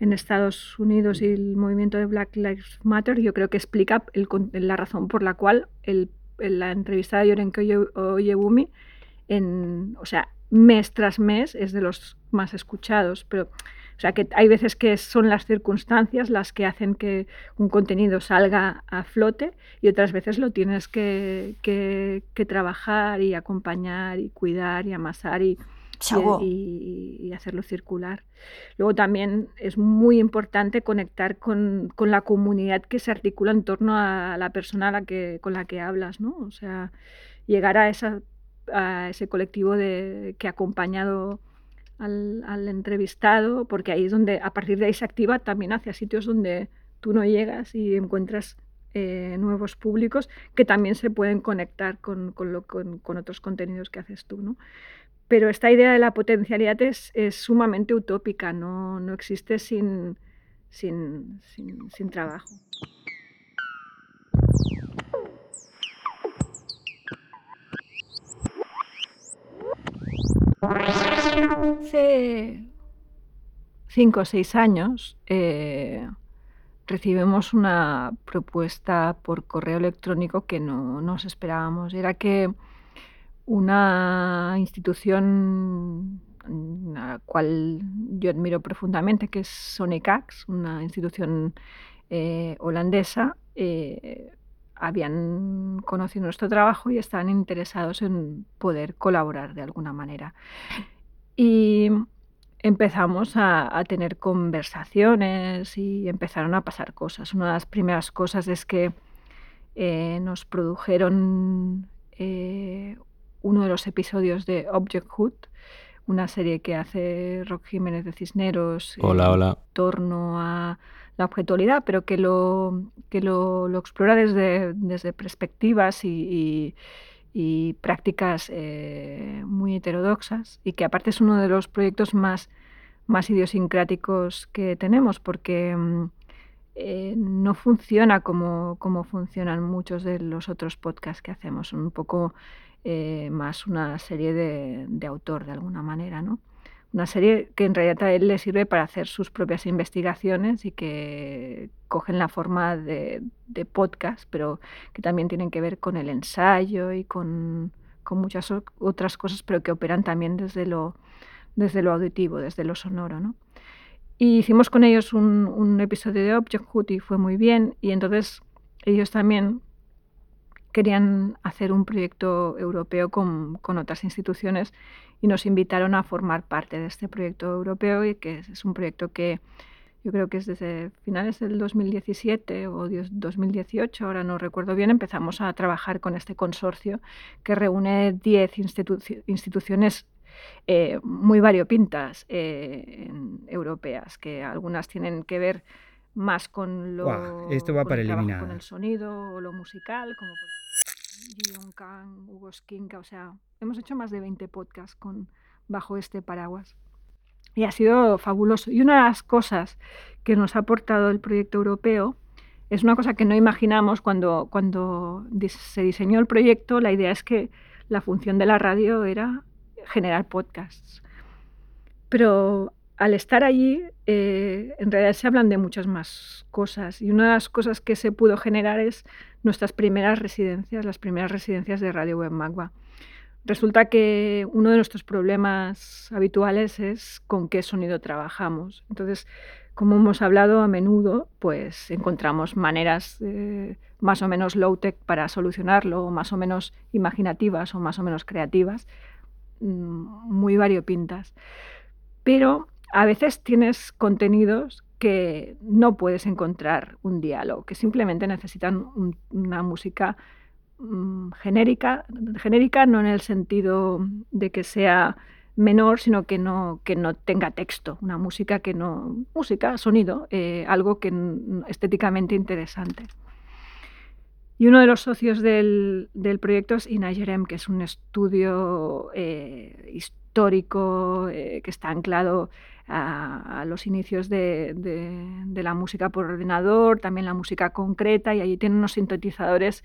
en Estados Unidos y el movimiento de Black Lives Matter, yo creo que explica el la razón por la cual el, la entrevista de Yorenko Oye- Oyebumi, en, o sea, mes tras mes es de los más escuchados, pero o sea que hay veces que son las circunstancias las que hacen que un contenido salga a flote y otras veces lo tienes que, que- que trabajar y acompañar y cuidar y amasar y. y, y- hacerlo circular. Luego también es muy importante conectar con, con la comunidad que se articula en torno a la persona a la que, con la que hablas, ¿no? O sea, llegar a, esa, a ese colectivo de, que ha acompañado al, al entrevistado, porque ahí es donde, a partir de ahí se activa también hacia sitios donde tú no llegas y encuentras eh, nuevos públicos que también se pueden conectar con, con, lo- con- con otros contenidos que haces tú, ¿no? Pero esta idea de la potencialidad es, sumamente utópica, no, no existe sin, sin, sin, sin trabajo. Hace cinco o seis años eh, recibimos una propuesta por correo electrónico que no nos esperábamos. Era que una institución a la cual yo admiro profundamente, que es Sonicax, una institución eh, holandesa, eh, habían conocido nuestro trabajo y estaban interesados en poder colaborar de alguna manera. Y empezamos a, tener conversaciones y empezaron a pasar cosas. Una de las primeras cosas es que eh, nos produjeron uno de los episodios de Objecthood, una serie que hace Rock Jiménez de Cisneros Hola, en hola. torno a la objetualidad, pero que lo, que lo, lo explora desde, desde perspectivas y, y- y prácticas eh, muy heterodoxas y que aparte es uno de los proyectos más, más idiosincráticos que tenemos porque mm, eh, no funciona como, como funcionan muchos de los otros podcasts que hacemos, son un poco eh, más una serie de, de autor de alguna manera, ¿no? Una serie que en realidad a él le sirve para hacer sus propias investigaciones y que cogen la forma de, de podcast, pero que también tienen que ver con el ensayo y con, con muchas otras cosas, pero que operan también desde lo, desde lo auditivo, desde lo sonoro, ¿no? Y hicimos con ellos un, un episodio de Objecthood y fue muy bien. Y entonces ellos también querían hacer un proyecto europeo con, con otras instituciones y nos invitaron a formar parte de este proyecto europeo y que es, es un proyecto que yo creo que es desde finales del 2017 o dios- 2018, ahora no recuerdo bien, empezamos a trabajar con este consorcio que reúne 10 instituci- instituciones eh, muy variopintas eh, europeas, que algunas tienen que ver más con lo esto va con para el trabajo con el sonido o lo musical, como por Guillaume Kang, Hugo Skinka, o sea, hemos hecho más de 20 podcasts con, bajo este paraguas. Y ha sido fabuloso. Y una de las cosas que nos ha aportado el proyecto europeo es una cosa que no imaginamos cuando, cuando se diseñó el proyecto. La idea es que la función de la radio era generar podcasts. Pero al estar allí, eh, en realidad se hablan de muchas más cosas. Y una de las cosas que se pudo generar es nuestras primeras residencias, las primeras residencias de Radio Web Magua. Resulta que uno de nuestros problemas habituales es con qué sonido trabajamos. Entonces, como hemos hablado a menudo, pues encontramos maneras eh, más o menos low-tech para solucionarlo, o más o menos imaginativas o más o menos creativas, mm, muy variopintas. Pero a veces tienes contenidos que no puedes encontrar un diálogo, que simplemente necesitan un- una música mm, genérica, genérica no en el sentido de que sea menor, sino que no, que no tenga texto, una música que no, música, sonido, eh, algo que estéticamente interesante. Y uno de los socios del, del proyecto es Ina Jerem, que es un estudio eh, histórico eh, que está anclado a, los inicios de, la música por ordenador, también la música concreta, y allí tiene unos sintetizadores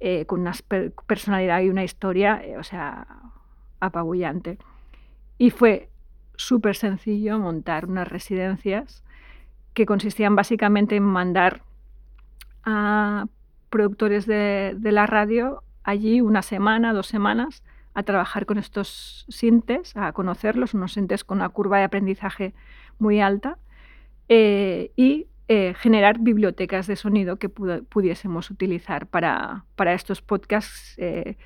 eh, con una per- personalidad y una historia, eh, o sea, apabullante. Y fue súper sencillo montar unas residencias que consistían básicamente en mandar a productores de la radio allí una semana, dos semanas, a trabajar con estos sintes, a conocerlos, unos sintes con una curva de aprendizaje muy alta, eh, y eh, generar bibliotecas de sonido que pudiésemos utilizar para, para estos podcasts eh,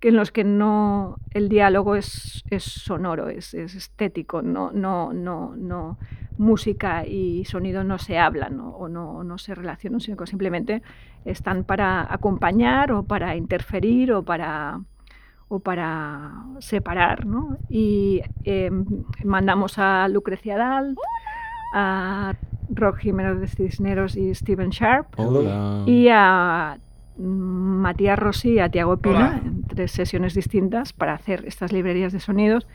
en los que no el diálogo es, es sonoro, es, es estético, no, no, no, no música y sonido no se hablan o no, no se relacionan, sino que simplemente están para acompañar o para interferir o para, o para separar. ¿no? Y eh, mandamos a Lucrecia Dal, a Rock Jiménez de Cisneros y Steven Sharp Hola. y a mm, Matías Rossi y a Tiago Pina en tres sesiones distintas para hacer estas librerías de sonidos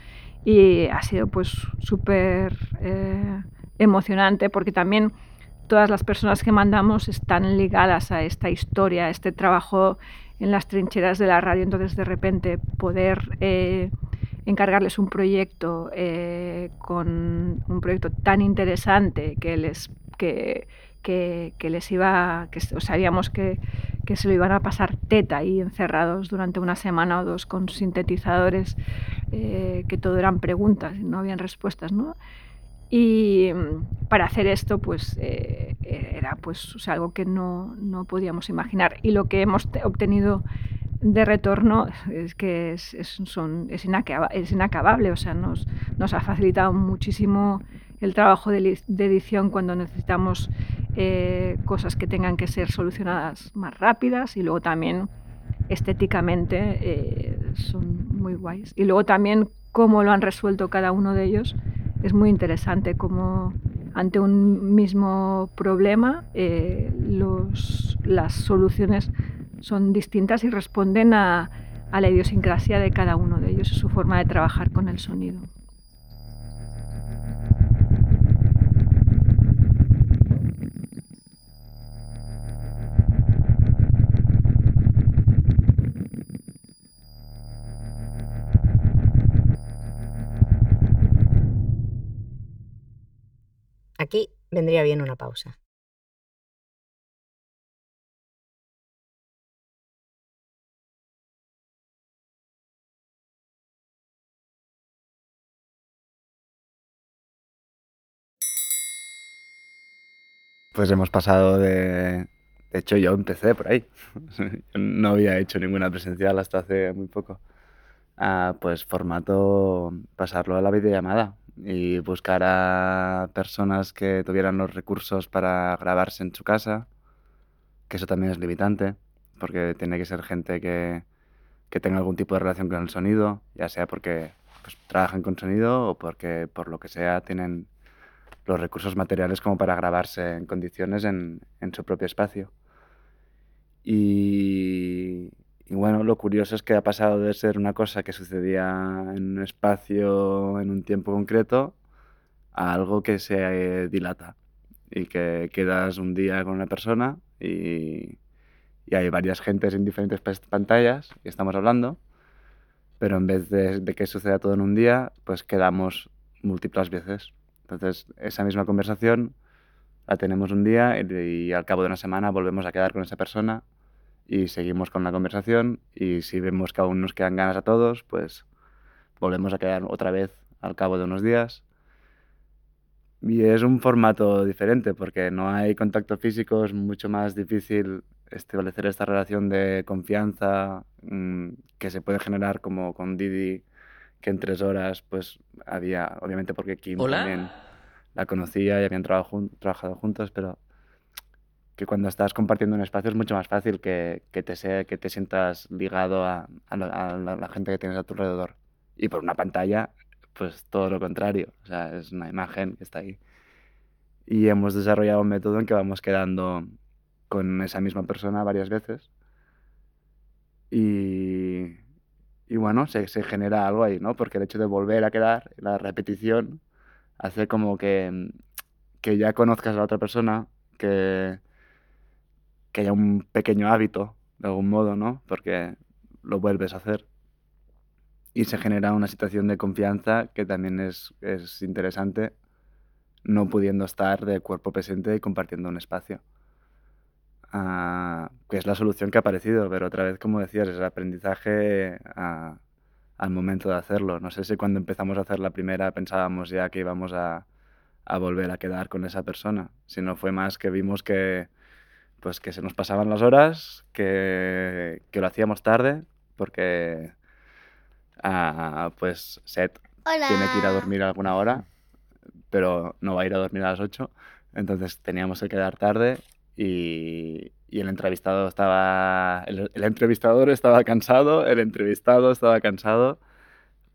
y ha sido pues súper eh, emocionante porque también todas las personas que mandamos están ligadas a esta historia, a este trabajo en las trincheras de la radio, entonces de repente poder eh, encargarles un proyecto eh, con un proyecto tan interesante que les que, que, que les iba que o sabíamos que, que se lo iban a pasar teta ahí encerrados durante una semana o dos con sintetizadores eh, que todo eran preguntas y no habían respuestas ¿no? Y mm, para hacer esto pues eh, era pues o sea, algo que no, no podíamos imaginar y lo que hemos te- obtenido de retorno es que es, son, es, inacaba- es inacabable, o sea, nos, nos ha facilitado muchísimo el trabajo de, de edición cuando necesitamos eh, cosas que tengan que ser solucionadas más rápidas y luego también estéticamente eh, son muy guays. Y luego también cómo lo han resuelto cada uno de ellos es muy interesante, como ante un mismo problema eh, las soluciones son distintas y responden a, a la idiosincrasia de cada uno de ellos y su forma de trabajar con el sonido. Aquí vendría bien una pausa. Pues hemos pasado de... De hecho, yo empecé por ahí. No había hecho ninguna presencial hasta hace muy poco. A, pues formato, pasarlo a la videollamada y buscar a personas que tuvieran los recursos para grabarse en su casa, que eso también es limitante, porque tiene que ser gente que, que tenga algún tipo de relación con el sonido, ya sea porque pues, trabajan con sonido o porque por lo que sea tienen los recursos materiales como para grabarse en condiciones en, en su propio espacio. Y, y bueno, lo curioso es que ha pasado de ser una cosa que sucedía en un espacio, en un tiempo concreto, a algo que se eh, dilata y que quedas un día con una persona y, y hay varias gentes en diferentes pantallas y estamos hablando, pero en vez de, de que suceda todo en un día, pues quedamos múltiples veces. Entonces, esa misma conversación la tenemos un día y, y al cabo de una semana volvemos a quedar con esa persona y seguimos con la conversación y si vemos que aún nos quedan ganas a todos, pues volvemos a quedar otra vez al cabo de unos días. Y es un formato diferente porque no hay contacto físico, es mucho más difícil establecer esta relación de confianza mm, que se puede generar como con Didi, que en tres horas pues había, obviamente porque Kim Hola. también la conocía y habían trabajado, trabajado juntos, pero que cuando estás compartiendo un espacio es mucho más fácil que, que, te, sea, que te sientas ligado a, a la, a la- gente que tienes a tu alrededor. Y por una pantalla, pues todo lo contrario, o sea, es una imagen que está ahí. Y hemos desarrollado un método en que vamos quedando con esa misma persona varias veces. Y, y bueno, se, se genera algo ahí, ¿no? Porque el hecho de volver a quedar, la repetición, hace como que, que ya conozcas a la otra persona, que, que haya un pequeño hábito, de algún modo, ¿no? Porque lo vuelves a hacer. Y se genera una situación de confianza que también es, es interesante, no pudiendo estar de cuerpo presente y compartiendo un espacio. Ah, que es la solución que ha aparecido, pero otra vez, como decías, es el aprendizaje ah, al momento de hacerlo. No sé si cuando empezamos a hacer la primera pensábamos ya que íbamos a, a volver a quedar con esa persona, sino fue más que vimos que, pues, que se nos pasaban las horas, que, que lo hacíamos tarde, porque ah, pues Seth tiene que ir a dormir alguna hora, pero no va a ir a dormir a las 8, entonces teníamos que quedar tarde y, y el entrevistado estaba el, el, entrevistador estaba cansado, el entrevistado estaba cansado,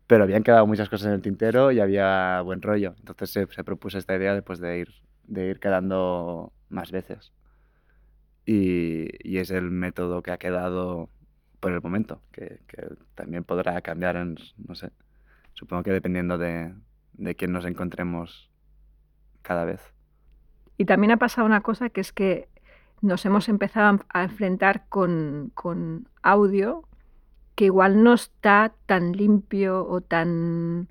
pero habían quedado muchas cosas en el tintero y había buen rollo. Entonces se, se propuso esta idea después de ir, de ir quedando más veces. Y, y, es el método que ha quedado por el momento, que, que, también podrá cambiar en, no sé, supongo que dependiendo de, de quién nos encontremos cada vez. Y también ha pasado una cosa que es que nos hemos empezado a enfrentar con, con, audio que igual no está tan limpio o tan,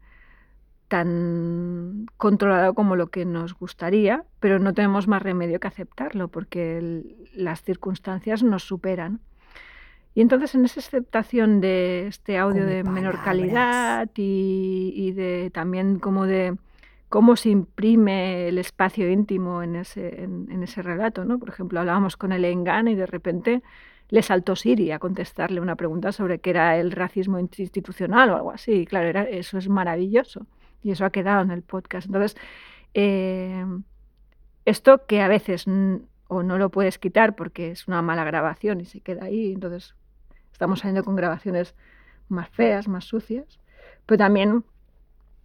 tan controlado como lo que nos gustaría, pero no tenemos más remedio que aceptarlo porque el, las circunstancias nos superan. Y entonces en esa aceptación de este audio de menor calidad y, y de también como de cómo se imprime el espacio íntimo en ese, en, en ese relato. ¿no? Por ejemplo, hablábamos con el Engan y de repente le saltó Siri a contestarle una pregunta sobre qué era el racismo institucional o algo así. Y claro, era, eso es maravilloso y eso ha quedado en el podcast. Entonces, eh, esto que a veces o no lo puedes quitar porque es una mala grabación y se queda ahí, entonces estamos saliendo con grabaciones más feas, más sucias, pero también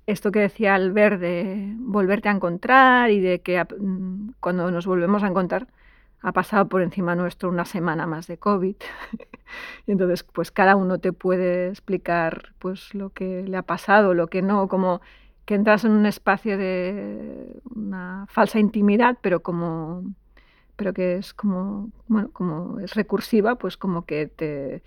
esto que decía Albert de volverte a encontrar y de que mm, cuando nos volvemos a encontrar ha pasado por encima nuestro una semana más de COVID. y entonces, pues cada uno te puede explicar pues lo que le ha pasado, lo que no, como que entras en un espacio de una falsa intimidad, pero como pero que es como bueno, como es recursiva, pues como que te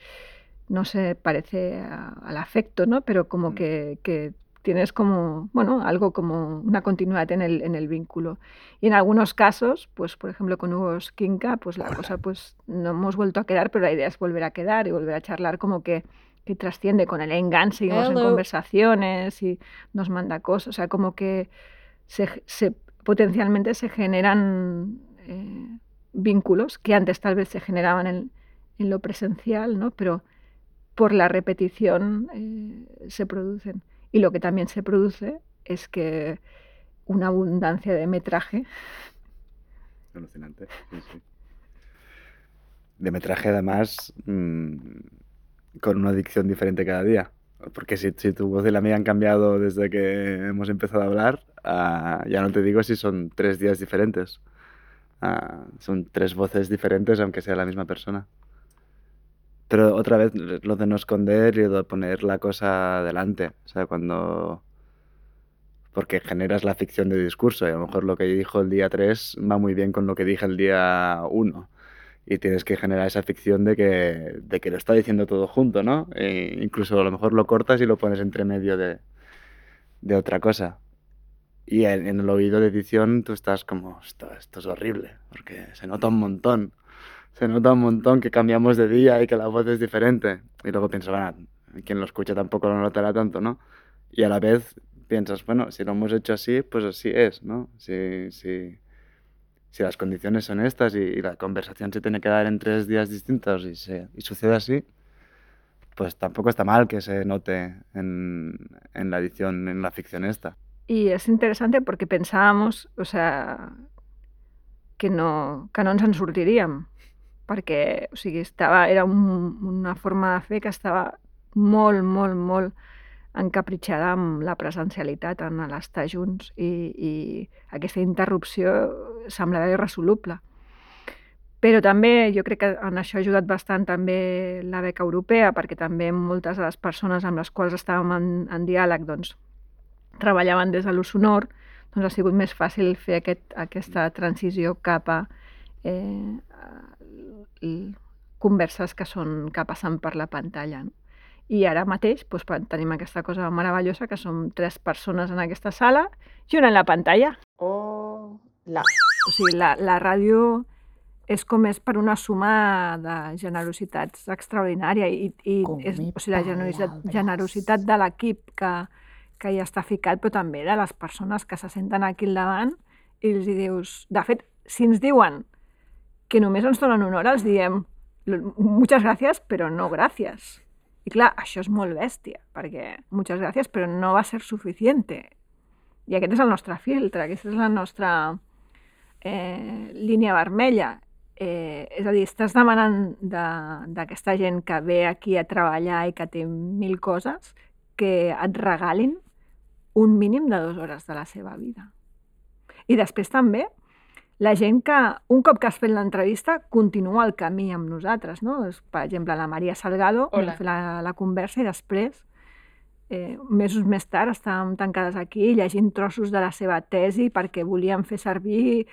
no se parece a, al afecto, ¿no? Pero como que, que tienes como, bueno, algo como una continuidad en el, en el vínculo. Y en algunos casos, pues por ejemplo con Hugo Skinka, pues la cosa pues no hemos vuelto a quedar, pero la idea es volver a quedar y volver a charlar como que, que trasciende con el engan, seguimos Hello. en conversaciones y nos manda cosas, o sea, como que se, se potencialmente se generan eh, vínculos que antes tal vez se generaban en, en lo presencial, ¿no? Pero por la repetición eh, se producen. Y lo que también se produce es que una abundancia de metraje. Alucinante, sí, sí. De metraje además mmm, con una dicción diferente cada día. Porque si, si, tu voz y la mía han cambiado desde que hemos empezado a hablar, uh, ya no te digo si son tres días diferentes. Uh, son tres voces diferentes aunque sea la misma persona. Pero otra vez lo de no esconder y de poner la cosa adelante. O sea, cuando... Porque generas la ficción de discurso y a lo mejor lo que dijo el día 3 va muy bien con lo que dije el día 1. Y tienes que generar esa ficción de que, de que lo está diciendo todo junto, ¿no? E incluso a lo mejor lo cortas y lo pones entre medio de, de otra cosa. Y en, el oído de edición tú estás como, esto, esto es horrible, porque se nota un montón se nota un montón que cambiamos de día y que la voz es diferente. Y luego piensas, bueno, quien lo escucha tampoco lo notará tanto, ¿no? Y a la vez piensas, bueno, si lo hemos hecho así, pues así es, ¿no? Si, si, si las condiciones son estas y, y, la conversación se tiene que dar en tres días distintos y, se, y sucede así, pues tampoco está mal que se note en, en la edición, en la ficción esta. Y es interesante porque pensábamos, o sea, que no, que no ens en sortiríem, perquè o sigui, era un, una forma de fer que estava molt, molt, molt encapritxada amb la presencialitat en l'estar junts i, i aquesta interrupció semblava irresoluble. Però també jo crec que en això ha ajudat bastant també la beca europea, perquè també moltes de les persones amb les quals estàvem en, en diàleg doncs, treballaven des de l'ús sonor, doncs ha sigut més fàcil fer aquest, aquesta transició cap a eh, converses que són que passen per la pantalla. No? I ara mateix doncs, tenim aquesta cosa meravellosa que som tres persones en aquesta sala i una en la pantalla. Hola. O sigui, la, la ràdio és com és per una suma de generositats extraordinària i, i és, o sigui, la generositat, generositat de l'equip que, que hi està ficat, però també de les persones que se senten aquí al davant i els hi dius... De fet, si ens diuen que només ens donen una hora, els diem moltes gràcies, però no gràcies. I clar, això és molt bèstia, perquè moltes gràcies, però no va ser suficient. I aquest és el nostre filtre, aquesta és la nostra eh, línia vermella. Eh, és a dir, estàs demanant d'aquesta de, gent que ve aquí a treballar i que té mil coses que et regalin un mínim de dues hores de la seva vida. I després també la gent que, un cop que has fet l'entrevista, continua el camí amb nosaltres, no? Per exemple, la Maria Salgado, vam fer la, la conversa i després, eh, mesos més tard, estàvem tancades aquí llegint trossos de la seva tesi perquè volíem fer servir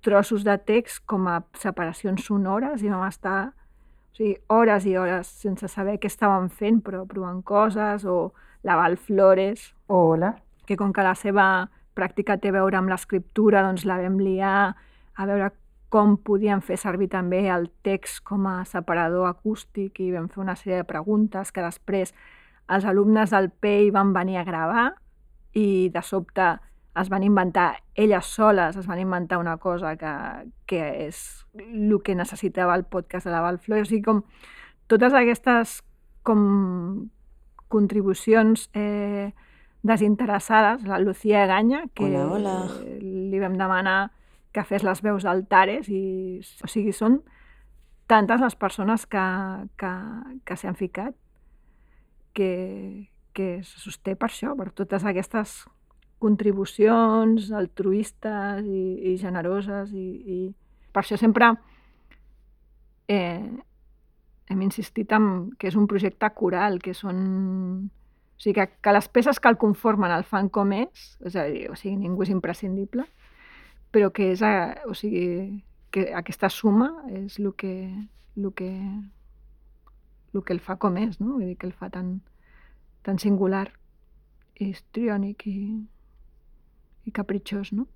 trossos de text com a separacions sonores i vam estar o sigui, hores i hores sense saber què estàvem fent, però provant coses, o la Val Flores, Hola. que com que la seva pràctica té a veure amb l'escriptura, doncs la vam liar a veure com podíem fer servir també el text com a separador acústic i vam fer una sèrie de preguntes que després els alumnes del PEI van venir a gravar i de sobte es van inventar, elles soles es van inventar una cosa que, que és el que necessitava el podcast de la Val Flores. O sigui, com totes aquestes com contribucions eh, desinteressades, la Lucía Ganya, que hola, hola. li vam demanar que fes les veus d'altares i, o sigui, són tantes les persones que, que, que s'han ficat que, que se sosté per això, per totes aquestes contribucions altruistes i, i generoses i, i per això sempre eh, hem insistit en que és un projecte coral, que són o sigui, que, que les peces que el conformen el fan com és, és a dir, o sigui, ningú és imprescindible, però que és, a, o sigui, que aquesta suma és el que, el que, el que el fa com és, no? Vull dir, que el fa tan, tan singular i histriònic i, i capritxós, no?